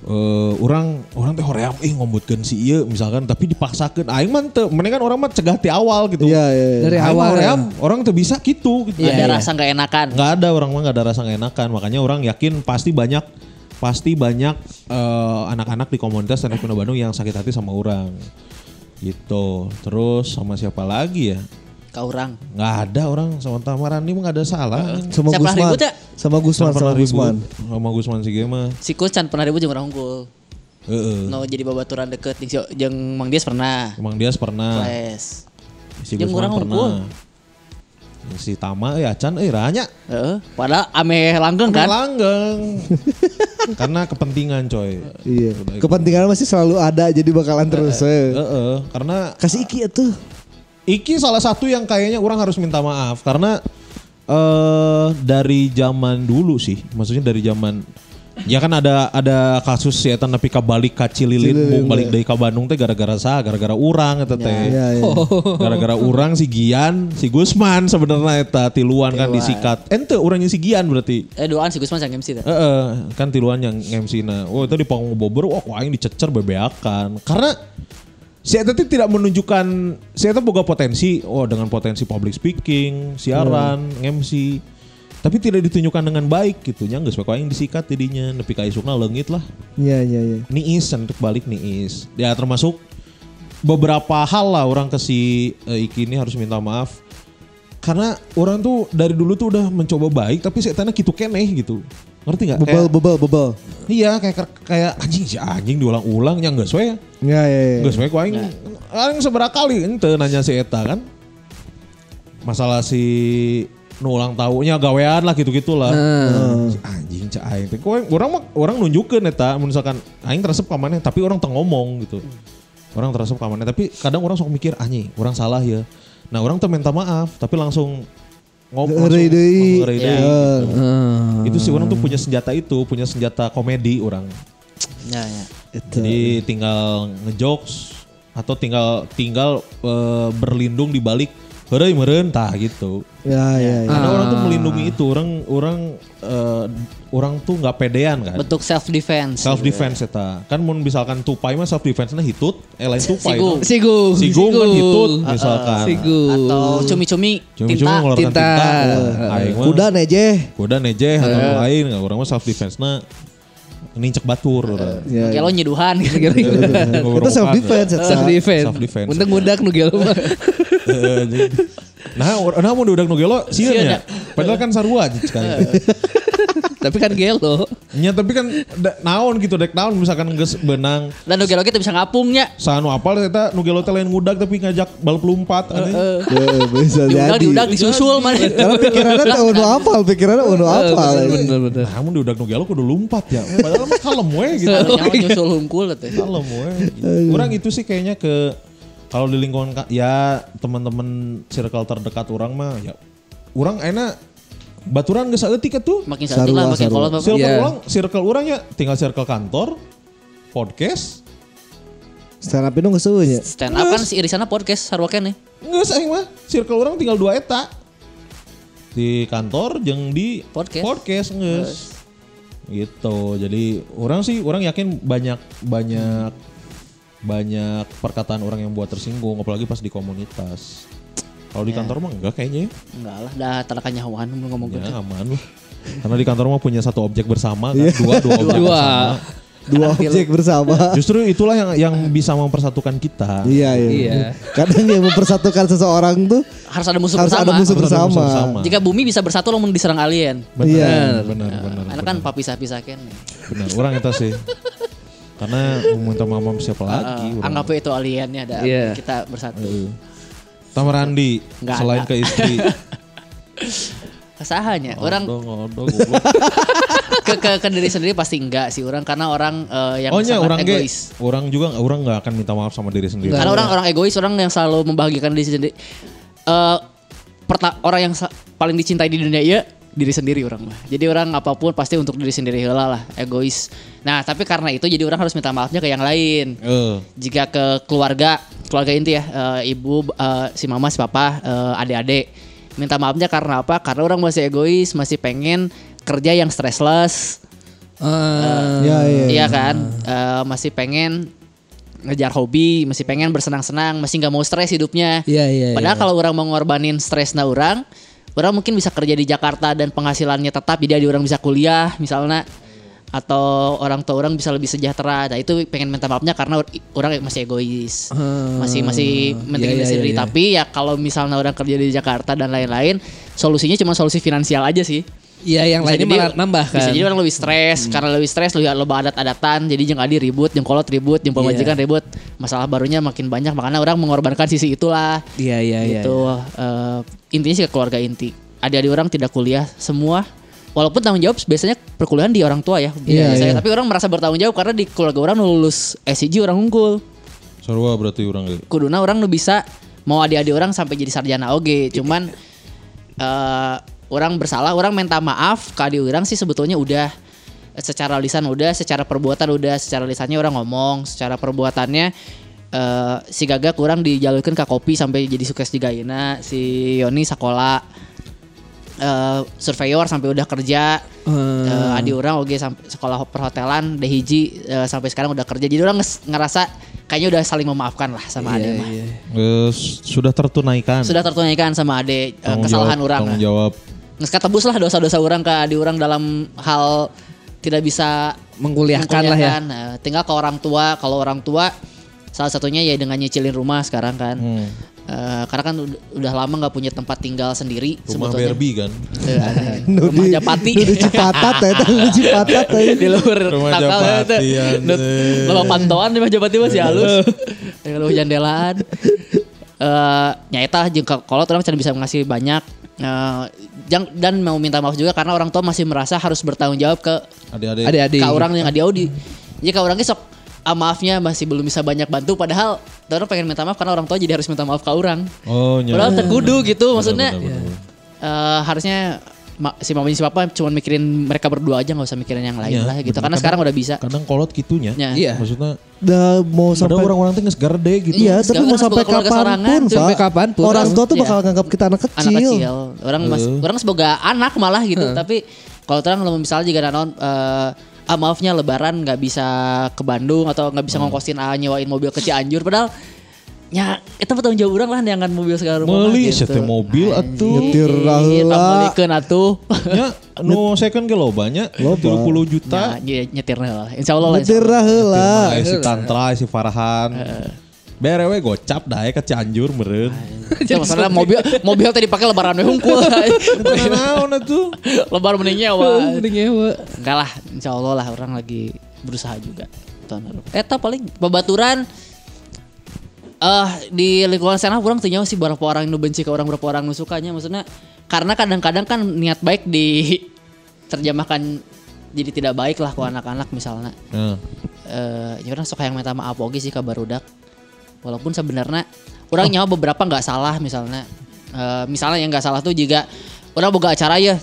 Eh orang orang teh hoream ih ngombutkeun si ieu misalkan tapi dipaksakeun aing mah teu mendingan orang mah cegah ti awal gitu. Iya iya. iya. Dari Aing awal ya. hoream orang tuh bisa gitu gitu. ada rasa nggak enakan. Nggak ada orang mah nggak ada rasa nggak enakan makanya orang yakin pasti banyak pasti banyak eh, anak-anak di komunitas Indo Bandung yang sakit hati sama orang gitu terus sama siapa lagi ya Kau orang. nggak ada orang sama Tamarani mah nggak ada salah Sama Siapa Gusman. ribut ya? Sama Gusman Sama. Gusman. sama Gusman si mah Si Kul can pernah ribut jeung orang unggul. Heeh. No jadi babaturan deket jeung Mang Dias pernah. Emang dia pernah Flash. si Jeung Gusman urang pernah unggul. Si Tama ya Acan eh ranya Heeh. Padahal ame langgeng kan. langgeng karena kepentingan coy Iya. Kepentingan masih selalu ada jadi bakalan terus. eh. Heeh, karena Kasih iki ya tuh. Iki salah satu yang kayaknya orang harus minta maaf karena eh dari zaman dulu sih, maksudnya dari zaman ya kan ada ada kasus ya tapi balik ka Cililin, Cililin, bung balik ya. dari ka Bandung teh gara-gara sah, gara-gara urang eta teh. Iya iya. Gara-gara urang si Gian, si Gusman sebenarnya eta tiluan kan disikat. Ente urangnya si Gian berarti. Eh doaan si Gusman sang MC teh. Heeh, kan tiluan yang MC na. Oh, itu di panggung bobor, wah kok aing dicecer bebeakan. Karena si Eta teh tidak menunjukkan si Eta boga potensi, oh dengan potensi public speaking, siaran, MC. Tapi tidak ditunjukkan dengan baik gitu nya geus poe aing disikat tidinya nepi ka isukna leungit lah. Iya iya iya. Niis untuk balik niis. Ya termasuk beberapa hal lah orang ke si eh, Iki ini harus minta maaf. Karena orang tuh dari dulu tuh udah mencoba baik tapi setannya gitu keneh gitu. Ngerti nggak? Bebel Kayak- bebel bebel. Iya kayak kayak anjing si anjing diulang-ulang yang enggak sesuai. Iya iya iya. Enggak sesuai ku aing. Aing seberapa kali ente nanya si eta kan. Masalah si nu ulang tahunnya gawean lah gitu-gitulah. Si Anjing cak aing teh. Kok orang mah orang nunjukeun eta misalkan aing teresep ka tapi orang teu ngomong gitu. Orang teresep ka tapi kadang orang sok mikir anjing, orang salah ya. Nah, orang tuh minta maaf tapi langsung ngomong Ngeri deui. ngeri Ya. deui, gitu. Hmm. Itu sih orang tuh punya senjata itu, punya senjata komedi orang. Ya ya. Jadi tinggal ngejokes atau tinggal tinggal eh, berlindung di balik heureuy meureun tah gitu. Ya ya ya. Karena orang tuh melindungi itu, orang orang eh, orang tuh nggak pedean kan. Bentuk self defense. Self defense eta. Kan mun misalkan tupai mah self defense-nya hitut, eh lain tupai. Sigung. no. Sigung. Sigung kan hitut misalkan. Sigung. Atau cumi-cumi Cuma-cuma tinta. tinta. tinta. Aing mah Kuda neje. kuda nejeh atau lain nggak orang mah self defense-na nincek batur orang. Ya. Kayak lo nyeduhan gitu. Itu self defense. Self defense. Self defense. Untung mudak nu gelo mah. Nah, nah mun udah nugelo sieun Sieun ya. Padahal kan sarua aja sekali. Tapi kan gelo. Nya tapi kan da- naon gitu dek naon misalkan geus benang Dan oke oke bisa ngapungnya. sanu apal eta nugelo teh lain ngudag tapi ngajak bal pelumpat aneh. Ya, bisa Diudag jadi. diudag disusul mana. Karena pikirannya tuh udah apal, pikirannya udah apal. Bener bener. Nah, mun diudag nugelo kudu lumpat ya. Padahal mah kalem we gitu. Nyusul hungkul teh. Kalem we. Orang itu sih kayaknya ke kalau di lingkungan ya teman-teman circle terdekat orang mah ya orang enak baturan geus saeutik tuh. Makin satu lah makin kolot bapak. Circle Iya. orang, circle orang ya tinggal circle kantor, podcast, Stand up itu nggak sesuai ya. Stand up kan si Irisana podcast sarua nih. Nggak sayang mah, circle orang tinggal dua eta. Di kantor jeung di Podcast. Podcast nges. Gitu. Jadi orang sih orang yakin banyak banyak banyak perkataan orang yang buat tersinggung apalagi pas di komunitas. Kalau di kantor mah enggak kayaknya ya. Enggak lah, dah tarakan nyawan belum ngomong Ya, gitu. aman lah. Karena di kantor mah punya satu objek bersama kan, dua dua objek Dua. bersama. Dua objek bersama. Justru itulah yang yang bisa mempersatukan kita. Iya, iya. Iya. Kadang yang mempersatukan seseorang tuh Harus ada musuh harus bersama. ada musuh Harus ada musuh bersama. bersama. Jika bumi bisa bersatu lamun diserang alien. Benar, Iya. benar, benar, Karena kan papisah-pisah kan. benar. Orang itu sih. Karena meminta mama siapa lagi? Eh, orang. anggap itu aliennya ada Iya. kita bersatu. Tamarandi Nggak selain ada. ke istri. Kesahanya orang Odong, odong, goblok. ke, ke ke diri sendiri pasti enggak sih orang karena orang eh, yang Oh nya sangat orang ge, egois. orang juga orang nggak akan minta maaf sama diri sendiri. Karena orang orang egois, orang yang selalu membahagiakan diri sendiri. Eh perta- orang yang paling dicintai di dunia iya diri sendiri orang mah. Jadi orang apa pun pasti untuk diri sendiri heula lah, egois. Nah, tapi karena itu jadi orang harus minta maafnya ke yang lain. Eh, Jika ke keluarga, keluarga inti ya, eh, ibu, eh, si mama, si papa, eh, adik-adik. Minta maafnya karena apa? Karena orang masih egois, masih pengen kerja yang stressless. Eh, Iya, iya. Iya kan, Eh, masih pengen ngejar hobi, masih pengen bersenang-senang, masih nggak mau stres hidupnya. Iya, iya, Padahal kalau orang mau ngorbanin stresnya orang, orang mungkin bisa kerja di Jakarta dan penghasilannya tetap, jadi orang bisa kuliah misalnya, atau orang tua orang bisa lebih sejahtera. Nah itu pengen minta maafnya karena or- orang masih egois, Hmm. masih masih mentingin Iya, diri iya, sendiri. iya, iya. Tapi ya kalau misalnya orang kerja di Jakarta dan lain-lain, solusinya cuma solusi finansial aja sih. Iya yang lainnya malah nambah kan. Bisa jadi orang lebih stres karena lebih stres lebih loba adat-adatan jadi jeung adi ribut, jeung kolot ribut, jeung pemajikan Iya. ribut. Masalah barunya makin banyak makanya orang mengorbankan sisi itulah. Iya iya iya. gitu. Eh, intinya sih ke keluarga inti. Adik-adik orang tidak kuliah semua Walaupun tanggung jawab biasanya perkuliahan di orang tua ya. Iya, biasanya. iya. Tapi orang merasa bertanggung jawab karena di keluarga orang lulus SCG orang unggul. Sarua berarti orang ge. Kuduna orang nu bisa mau adik-adik orang sampai jadi sarjana oge. Cuman eh orang bersalah, orang minta maaf ke adik orang sih sebetulnya udah secara lisan udah, secara perbuatan udah, secara lisannya orang ngomong, secara perbuatannya eh si Gaga kurang dijalurkan ke kopi sampai jadi sukses di Gaina, si Yoni sekolah eh surveyor sampai udah kerja Hmm. Eh, adi orang oke sampai sekolah perhotelan deh hiji eh, sampai sekarang udah kerja jadi orang ngerasa kayaknya udah saling memaafkan lah sama ade mah Iya. Eh, sudah tertunaikan. sudah tertunaikan sama ade eh, Tanggung kesalahan jawab- orang Tanggung jawab. Nges tebus lah dosa-dosa orang ke adi orang dalam hal tidak bisa Mengkuliahkan lah ya. mengkuliahkan. Eh, tinggal ke orang tua kalau orang tua salah satunya ya dengan nyicilin rumah sekarang kan Hmm. Eh, karena kan udah, udah lama nggak punya tempat tinggal sendiri Rumah sebetulnya Barbie kan. Nu rumah di- Japati di Cipatat ya, nu Cipatat ya. di luar Rumah Japati, anjing. Lama pantauan di mah Japati masih halus. Dengan jandelaan. Eh nyata jeung ka- kalau orang bisa ngasih banyak jang, dan mau minta maaf juga karena orang tua masih merasa harus bertanggung jawab ke Adik-adik. Adik-adik. ke orang yang ada Audi. Jadi kalau orang sok ah, maafnya masih belum bisa banyak bantu padahal orang pengen minta maaf karena orang tua jadi harus minta maaf ke orang. Oh, nya. Padahal terkudu gitu maksudnya. benar, benar. eh, harusnya ma- si mama si papa cuma mikirin mereka berdua aja nggak usah mikirin yang lain Iya, lah gitu benar. karena sekarang udah bisa. Kadang kolot gitunya. Ya. Iya. Maksudnya Udah mau sampai orang-orang tuh ngesgarde gitu. Iya, tapi gak mau sampai kapan pun, tuh. Sampai Pak. kapan pun. Orang tua tuh Iya. bakal nganggap kita anak kecil. anak kecil orang mas orang sebagai anak malah gitu tapi kalau terang kalau misalnya jika naon eh, ah maafnya lebaran nggak bisa ke Bandung atau nggak bisa ngongkosin ah, nyewain mobil ke Cianjur padahal ya itu tanggung jawab orang lah neangan mobil segala rupa Meuli gitu. mobil atuh. Nyetir Iya, raheula. balikeun atuh. Ya, no second banyak. Loba. 30 juta. Ya, nyetir lah. Insya Allah lah. Nyetir. Firman, si Tantra, si Farhan. BRW gocap dah ya ke Cianjur meren. Masalah mobil mobil tadi pakai lebaran we hungkul. Itu naon atuh? Lebaran mending nyewa. Mending nyewa. Enggak lah, insya Allah lah orang lagi berusaha juga. Eta paling pembaturan eh di lingkungan sana orang tuh nyawa sih berapa orang nu benci ke orang berapa orang nu sukanya maksudnya karena kadang-kadang kan niat baik di terjemahkan jadi tidak baik lah ke anak-anak misalnya. Nah, eh ya orang suka yang minta maaf oke sih ke barudak walaupun sebenarnya orang nyawa beberapa nggak salah misalnya. Eh, misalnya yang nggak salah tuh juga orang boga acara ya.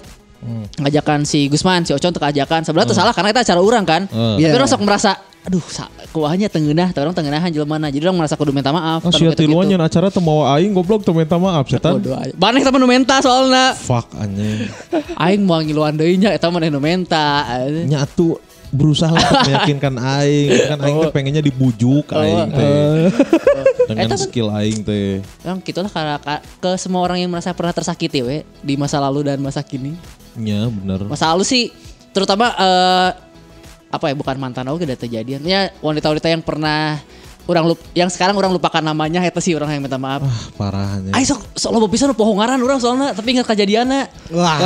Ngajakan si Gusman si Ocon untuk ajakan sebenarnya itu salah karena itu acara orang kan. Eh. tapi Iya. orang sok merasa aduh kuahnya tengenah, orang tengenahan jelema mana. Jadi orang merasa kudu minta maaf. Oh, sia tiluan nyen acara teu mau aing goblok teu minta maaf setan. Baneh temen nu menta soalna. Fuck anjing. Aing mau ngiluan deui nya eta maneh nu menta. Nya atuh berusaha untuk meyakinkan aing kan aing teh pengennya dibujuk aing teh dengan kan- skill aing teh Yang karena ka- ke semua orang yang merasa pernah tersakiti we di masa lalu dan masa kini. nya bener Masa lalu sih terutama eh, apa ya bukan mantan aku udah terjadian. Ya wanita-wanita yang pernah orang lup, yang sekarang orang lupakan namanya itu sih orang yang minta maaf. ah parahnya Ayo sok sok lo pisan pohongaran orang soalnya tapi ingat kejadiannya. Wah.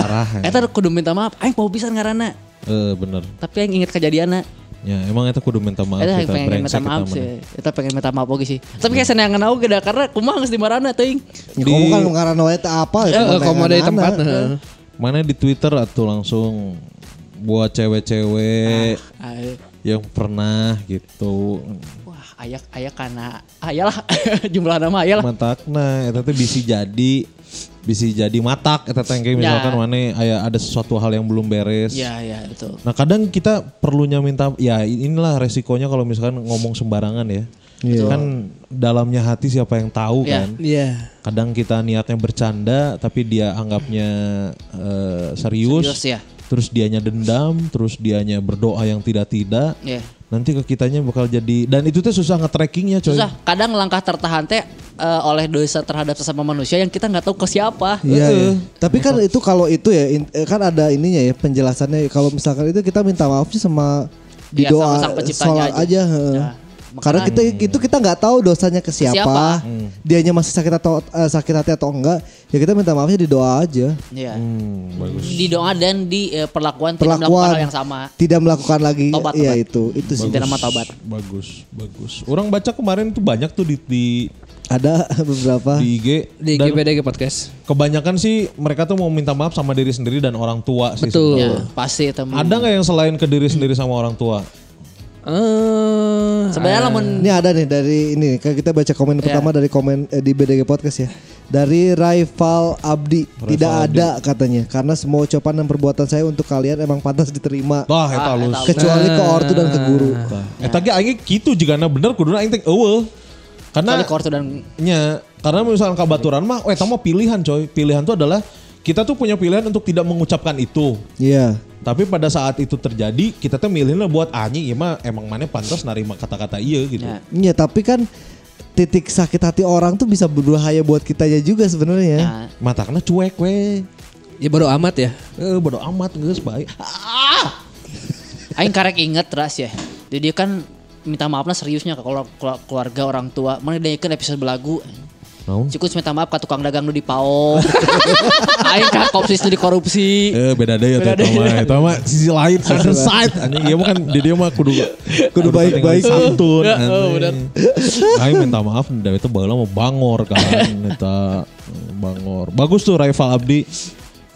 parah Eta kudu minta maaf. Aing mau pisan ngaranna. eh bener Tapi yang ingat kejadiannya. ya emang itu kudu minta maaf Eta yang kita pengen minta maaf sih. Eta pengen minta maaf oke sih. Tapi kayak senangan aku gede karena kumaha geus di marana teuing. Kamu kan ngarana wae teh apa eh, komo dari tempat. mana di Twitter atau langsung buat cewek-cewek Ayo. yang pernah gitu Wah, ayak ayak karena ayalah jumlah nama ayalah. matakna eta teh bisa jadi bisa jadi matak eta teh kayak misalkan Ya. mana aya ada sesuatu hal yang belum beres Iya, iya, betul. Nah kadang kita perlunya minta ya inilah resikonya kalau misalkan ngomong sembarangan ya. Kan dalamnya hati siapa yang tahu Iya. kan. Iya. Kadang kita niatnya bercanda tapi dia anggapnya eh, serius. Serius ya. Terus dianya dendam, terus dianya berdoa yang tidak-tidak. Iya. Nanti ke kitanya bakal jadi dan itu tuh susah nge-trackingnya coy. Susah. Kadang langkah tertahan teh eh, oleh dosa terhadap sesama manusia yang kita nggak tahu ke siapa. Iya, iya. Tapi kan itu kalau itu ya in- eh, kan ada ininya ya penjelasannya kalau misalkan itu kita minta maaf sih sama di Iya, doa sama sang penciptanya aja. aja. heeh. Ya, Karena kita itu kita nggak tahu dosanya ke siapa, siapa? dianya masih sakit atau eh, sakit hati atau enggak, ya kita minta maafnya di doa aja. Iya. Hmm, bagus. Di doa dan di eh, perlakuan, tidak melakukan Perlakuan hal yang sama. tidak melakukan lagi, Tobat, iya tobat. itu itu sih. Itu nama taubat. Bagus, bagus. Orang baca kemarin tuh banyak tuh di di, Ada beberapa. di IG Di dan GBDG podcast. kebanyakan sih mereka tuh mau minta maaf sama diri sendiri dan orang tua sih. Betul. Ya, pasti temen. Ada nggak yang selain ke diri sendiri sama orang tua? Eh, Sebenarnya lamun Ini ada nih dari ini kan kita baca komen pertama dari komen eh, di BDG podcast ya. Dari Rival Abdi tidak ada katanya karena semua ucapan dan perbuatan saya untuk kalian emang pantas diterima Wah, eta Ah, eta kecuali ke ortu dan ke guru. Eta ge aing kitu jigana bener kuduna aing teh eueuh. Karena Kali kortu dan nya karena misalkan kabaturan mah oh eta mah pilihan coy. Pilihan itu adalah kita tuh punya pilihan untuk tidak mengucapkan itu. Iya. Tapi pada saat itu terjadi, kita tuh milihnya buat anjing, iya mah emang mana pantas narima kata-kata iya gitu. Ya. Iya, tapi kan titik sakit hati orang tuh bisa berbahaya buat kitanya juga sebenarnya. ya, Matakna cuek we. ya bodo amat ya. Eh bodo amat geus baik. aing karek inget ras ya. Jadi dia kan minta maafnya seriusnya ke keluar- keluar- keluarga orang tua. Mana dia kan episode belagu. Naon? Cikus minta maaf ke tukang dagang nu di Pao. aing ka kopsis nu di korupsi. Eh beda deh ya Beda Eta deui. mah Eta mah sisi lain other side anjing Iya mah kan di dia mah kudu Kudu baik-baik. santun Ya, oh, bener. Aing minta maaf da itu baheula mau bangor kan eta bangor. Bagus tuh rival Abdi.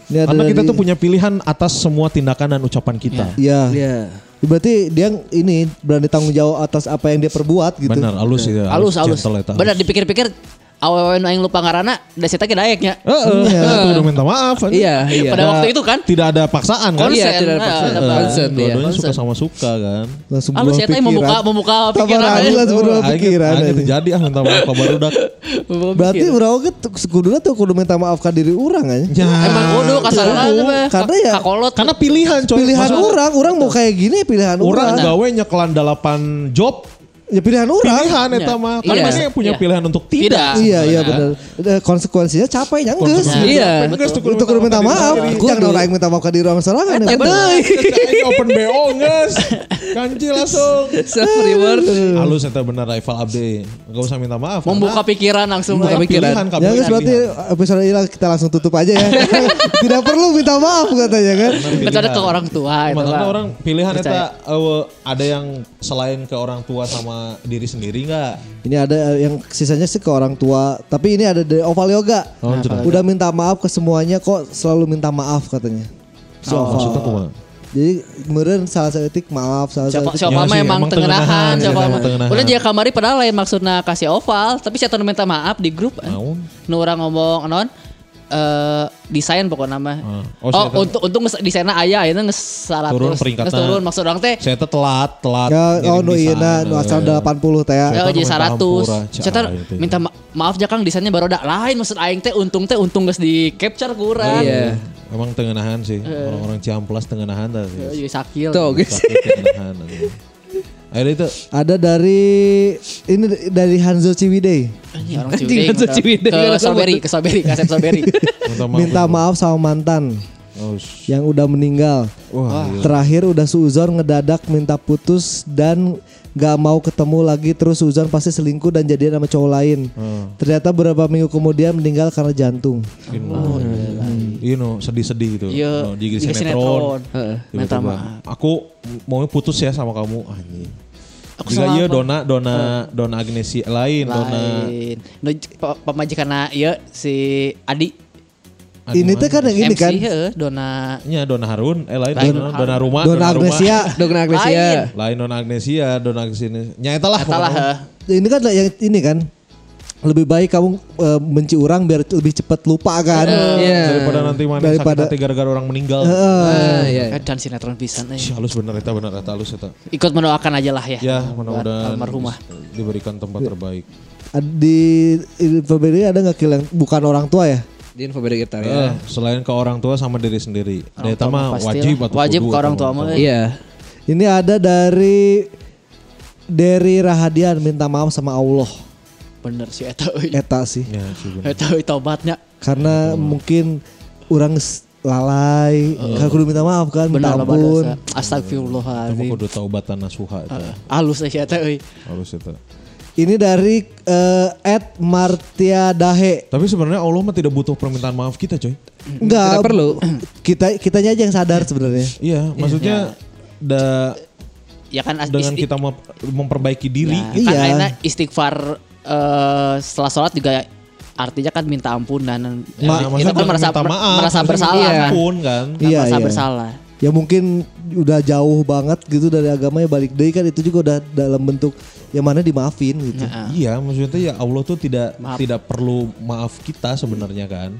Ini ada Karena kita dari- tuh punya pilihan atas semua tindakan dan ucapan kita. Iya. Iya. Berarti dia ini berani tanggung jawab atas apa yang dia perbuat gitu. Benar, halus ya. Halus halus. halus. Bener dipikir-pikir awewe nu aing lupa ngaranna da sita ge daeknya. Heeh, kita udah minta maaf. anjing. Iya, iya. Pada waktu itu kan Tidak ada paksaan kan? Konsen. Iya, tidak ada paksaan. ada Eh, Consent, iya. Suka sama suka kan. Langsung ya teh membuka membuka pikiran. Langsung berubah pikiran. aing aja. terjadi ah minta maaf kabar udah. Berarti urang ke kuduna tuh kudu minta maaf ke diri orang aja. Ya. Emang kudu kasarna teh. Karena ya- kakolot. Karena pilihan coy. Pilihan Masa orang, orang mau kayak gini pilihan Orang orang. gawe nyekelan delapan job. Ya pilihan orang. Pilihan eta Iya. mah. Iya. Kan masih punya Iya. pilihan untuk tidak. Tidak. Iya iya benar. Eh, Konsekuensinya capek nya geus. Iya. Geus Itu kudu minta maaf. Jangan orang minta maaf ke diri orang sorangan. Eta ya. Aing open BO geus. Kanci langsung. Self reward. Halus eta bener rival Abdi. Enggak usah minta maaf. Membuka pikiran langsung. Membuka pikiran. Ya guys berarti episode ini kita langsung tutup aja ya. Tidak perlu minta maaf katanya kan. Kecuali ke orang tua itu Makanya orang pilihan eta eh, ada yang selain ke orang tua sama diri sendiri enggak? Ini ada yang sisanya sih ke orang tua. Tapi ini ada dari Oval Yoga. Oh, jelas. Udah minta maaf ke semuanya kok selalu minta maaf katanya. Si Oval. Maksudnya kumaha? Jadi kemarin salah satu etik maaf, salah etik. siapa Ya mah sih, emang tengenahan, tengenahan, siapa ya, mah. Udah dia kamari padahal lain maksudnya kasih oval, tapi saya minta maaf di grup. Naon? Nu orang ngomong non eh desain pokoknya mah. Ah. Oh, Oh, untuk untuk nges- desainnya aya ayeuna geus 100. Turun peringkatna. Geus turun maksud orang teh Saya teh telat, telat. Ya, oh no iya nah, nu eh. asal 80 teh ya. Ya Saya jadi minta 100. hampura, Saya cah, teh itu. minta ma- maaf ya Kang desainnya baru ada lain maksud aing teh untung teh untung geus di capture kurang. Iya. Emang tengenahan sih. Orang-orang Ciamplas tengenahan tadi. Ya, Jadi sakil. Tuh tengenahan. Akhirnya itu Ada dari ini dari Hanzo Ciwidey. Anjing, orang Ciwidey. Hanzo Ciwidey, Ke Strawberry, ke Strawberry. minta maaf. Minta maaf sama mantan Oh, yang udah meninggal. Wah, iya. Terakhir udah Suzon ngedadak minta putus dan gak mau ketemu lagi terus Suzon pasti selingkuh dan jadian sama cowok lain. Hmm. Ternyata beberapa minggu kemudian meninggal karena jantung. Oh, iya no, sedih-sedih gitu. Iya, No, di sinetron. Minta maaf. Aku mau putus ya sama kamu. Anjing. Aku Juga salah iya? Dona Dona Dona Agnesia lain, Dona Lain. Nu pa- pemajikanna ieu si Adi. Adi ini teh kan yang ini MC kan Dona Nya Dona Harun, eh lain Lain Dona, Harun. Dona Rumah, Dona Rumah. Agnesia. Dogna Agnesia. Lain. Lain Dona Agnesia, Dona Agnesia. Nya eta lah. Eta lah. Ini kan yang ini kan lebih baik kamu eh, benci orang biar lebih cepat lupa kan. Iya. Daripada nanti mana Daripada- sakit hati gara-gara orang meninggal. Ah, iya. Kan dan sinetron pisan. Ih, halus bener eta bener eta halus eta. Ikut mendoakan aja lah ya. Ya, mudah-mudahan almarhumah. diberikan tempat terbaik. Di Februari ada nggak kill yang bukan orang tua ya? Di info beda gitar Eh, ya. selain ke orang tua sama diri sendiri. Mah mah pastilah. wajib atau Wajib kudu ke orang tua mah. Iya. Ini ada dari dari Rahadian minta maaf sama Allah. Bener sih eta euy. Eta sih. Ya, sih. Eta euy tobatnya. Karena mungkin orang lalai, kan kudu minta maaf kan, minta ampun. dosa. Eta mah Astagfirullahaladzim. kudu taubatan nasuha eta. Halus aja eta euy. Halus eta. Ini dari eh, Ed Martia Dahe. Tapi sebenarnya Allah mah tidak butuh permintaan maaf kita, coy. Enggak Tidak perlu. Kita kitanya aja yang sadar sebenarnya. Iya, maksudnya da, Ya kan dengan kita mem- memperbaiki diri. Nah, Iya. Kan akhirnya istighfar eh, setelah sholat juga artinya kan minta ampun dan Ma- kita kan merasa minta maaf, merasa bersalah minta kan. ampun kan. Kan Iya, merasa iya. bersalah. Ya mungkin udah jauh banget gitu dari agamanya balik deh kan itu juga udah dalam bentuk yang mana dimaafin gitu. Heeh. Iya, maksudnya ya Allah tuh tidak Maaf. tidak perlu maaf kita sebenarnya kan.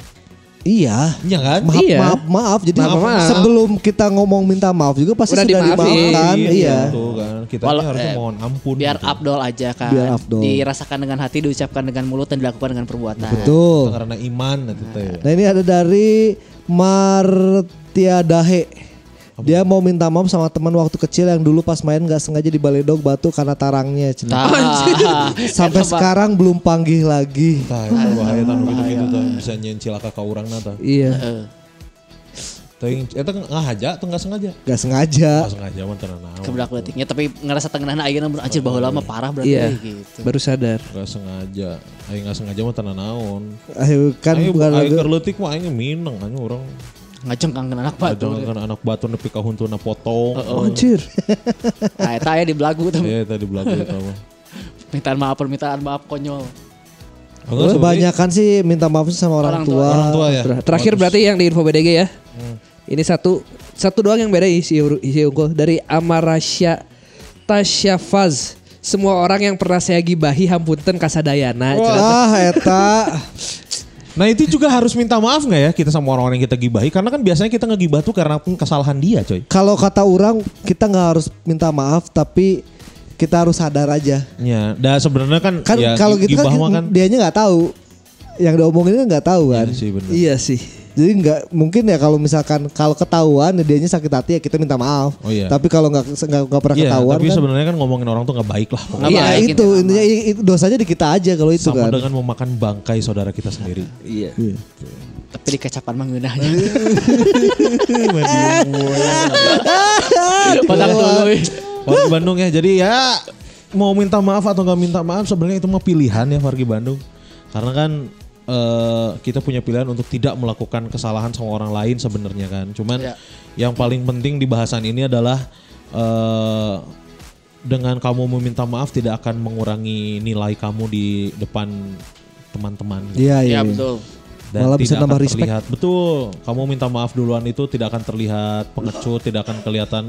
Iya. Iya kan? Maaf, Iya. maaf, maaf. Jadi Maaf, maaf. sebelum kita ngomong minta maaf juga pasti Udah sudah dimaafin. dimaafkan. Iya. Gitu kan. Kita Walau- harusnya eh, mohon ampun. Biar gitu. abdol aja kan. Biar afdol. Dirasakan dengan hati, diucapkan dengan mulut dan dilakukan dengan perbuatan. Betul. karena iman itu teh. Nah ini ada dari Martia Dahe. Dia mau minta maaf sama teman waktu kecil yang dulu pas main gak sengaja dibaledog batu karena tarangnya. Tah. Sampai sekarang belum panggil lagi. Tah, itu bahaya tah nu gitu-gitu tah bisa nyen cilaka ka urang tah. Iya. Heeh. Teuing eta ngahaja atau enggak sengaja? Gak sengaja. Enggak sengaja mah teu naon. Kebedak letiknya tapi ngerasa tengenahna ayeuna mun anjir baheula mah parah berarti Iya. gitu. Baru sadar. Enggak sengaja. Aing enggak sengaja mah teu naon. Ayo kan Aing bukan keur leutik mah aing mineng anjing urang. Ngajengkangkeun anak batu. Kadang kan anak batu nepi ka huntuna potong. Anjir. Nah, eta aya di belagu tuh. Iya tadi belakang eta mah. Permintaan maaf, permintaan maaf konyol. Enggak, Kebanyakan sih minta maaf sama orang, Orang tua. tua. Orang tua ya. Ter- Terakhir berarti yang di info BDG ya. Ini satu satu doang yang beda isi isi unggul dari Amarasya Tasyafaz. Semua orang yang pernah saya gibahi hampunten kasadayana. Ah, eta. Nah itu juga harus minta maaf nggak ya kita sama orang-orang yang kita gibahi karena kan biasanya kita ngegibah tuh karena kesalahan dia coy. Kalau kata orang kita nggak harus minta maaf tapi kita harus sadar aja. Ya, dan sebenarnya kan, Kan ya, kalau gi- gitu kan, kan dianya nggak tahu. Yang diomongin kan nggak tahu kan. Iya sih bener. Iya sih. Jadi nggak mungkin ya kalau misalkan kalau ketahuan ya dianya sakit hati ya kita minta maaf. Oh iya. Tapi kalau nggak nggak nggak pernah Iya, ketahuan tapi kan. sebenarnya kan ngomongin orang tuh nggak baik lah pokoknya. Nggak Iya baik, itu intinya itu dosanya di kita aja kalau itu Sama kan. dengan memakan bangkai saudara kita sendiri. Iya. Iya. Tapi di kecapan mah ngeunahnya. Padahal dulu. Wargi Bandung ya. Jadi ya mau minta maaf atau nggak minta maaf sebenarnya itu mah pilihan ya Wargi Bandung. Karena kan eh, kita punya pilihan untuk tidak melakukan kesalahan sama orang lain sebenarnya kan. Cuman Ya. yang paling penting di bahasan ini adalah eh, dengan kamu meminta maaf tidak akan mengurangi nilai kamu di depan teman-teman. Iya iya. Iya iya. betul. Dan Malah bisa akan respect. terlihat betul. Kamu minta maaf duluan itu tidak akan terlihat pengecut, tidak akan kelihatan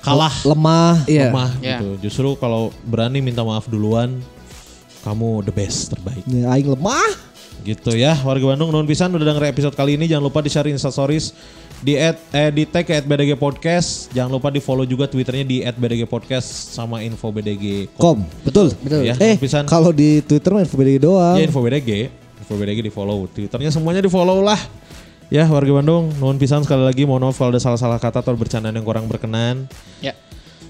kalah, Lemah. Iya. lemah Iya. gitu. Justru kalau berani minta maaf duluan, kamu the best terbaik. Ya, aing lemah. Gitu ya, warga Bandung nuhun pisan udah denger episode kali ini. Jangan lupa di-share Insta Stories di at, eh, di tag ke @bdg podcast. Jangan lupa di-follow juga Twitternya di @bdg podcast sama info BDG. Kom, betul. Betul. Ya, Eh, pisan. kalau di Twitter mah info BDG doang. Ya info BDG, info BDG di-follow. Twitternya semuanya di-follow lah. Ya, warga Bandung, nuhun pisan sekali lagi mohon maaf kalau ada salah-salah kata atau bercandaan yang kurang berkenan. Ya.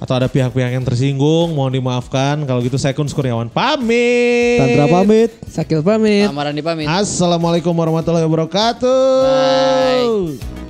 Atau ada pihak-pihak yang tersinggung, mohon dimaafkan. Kalau gitu saya Kun Kurniawan pamit. Tantra pamit. Sakil pamit. Amaran dipamit. Assalamualaikum warahmatullahi wabarakatuh. Bye.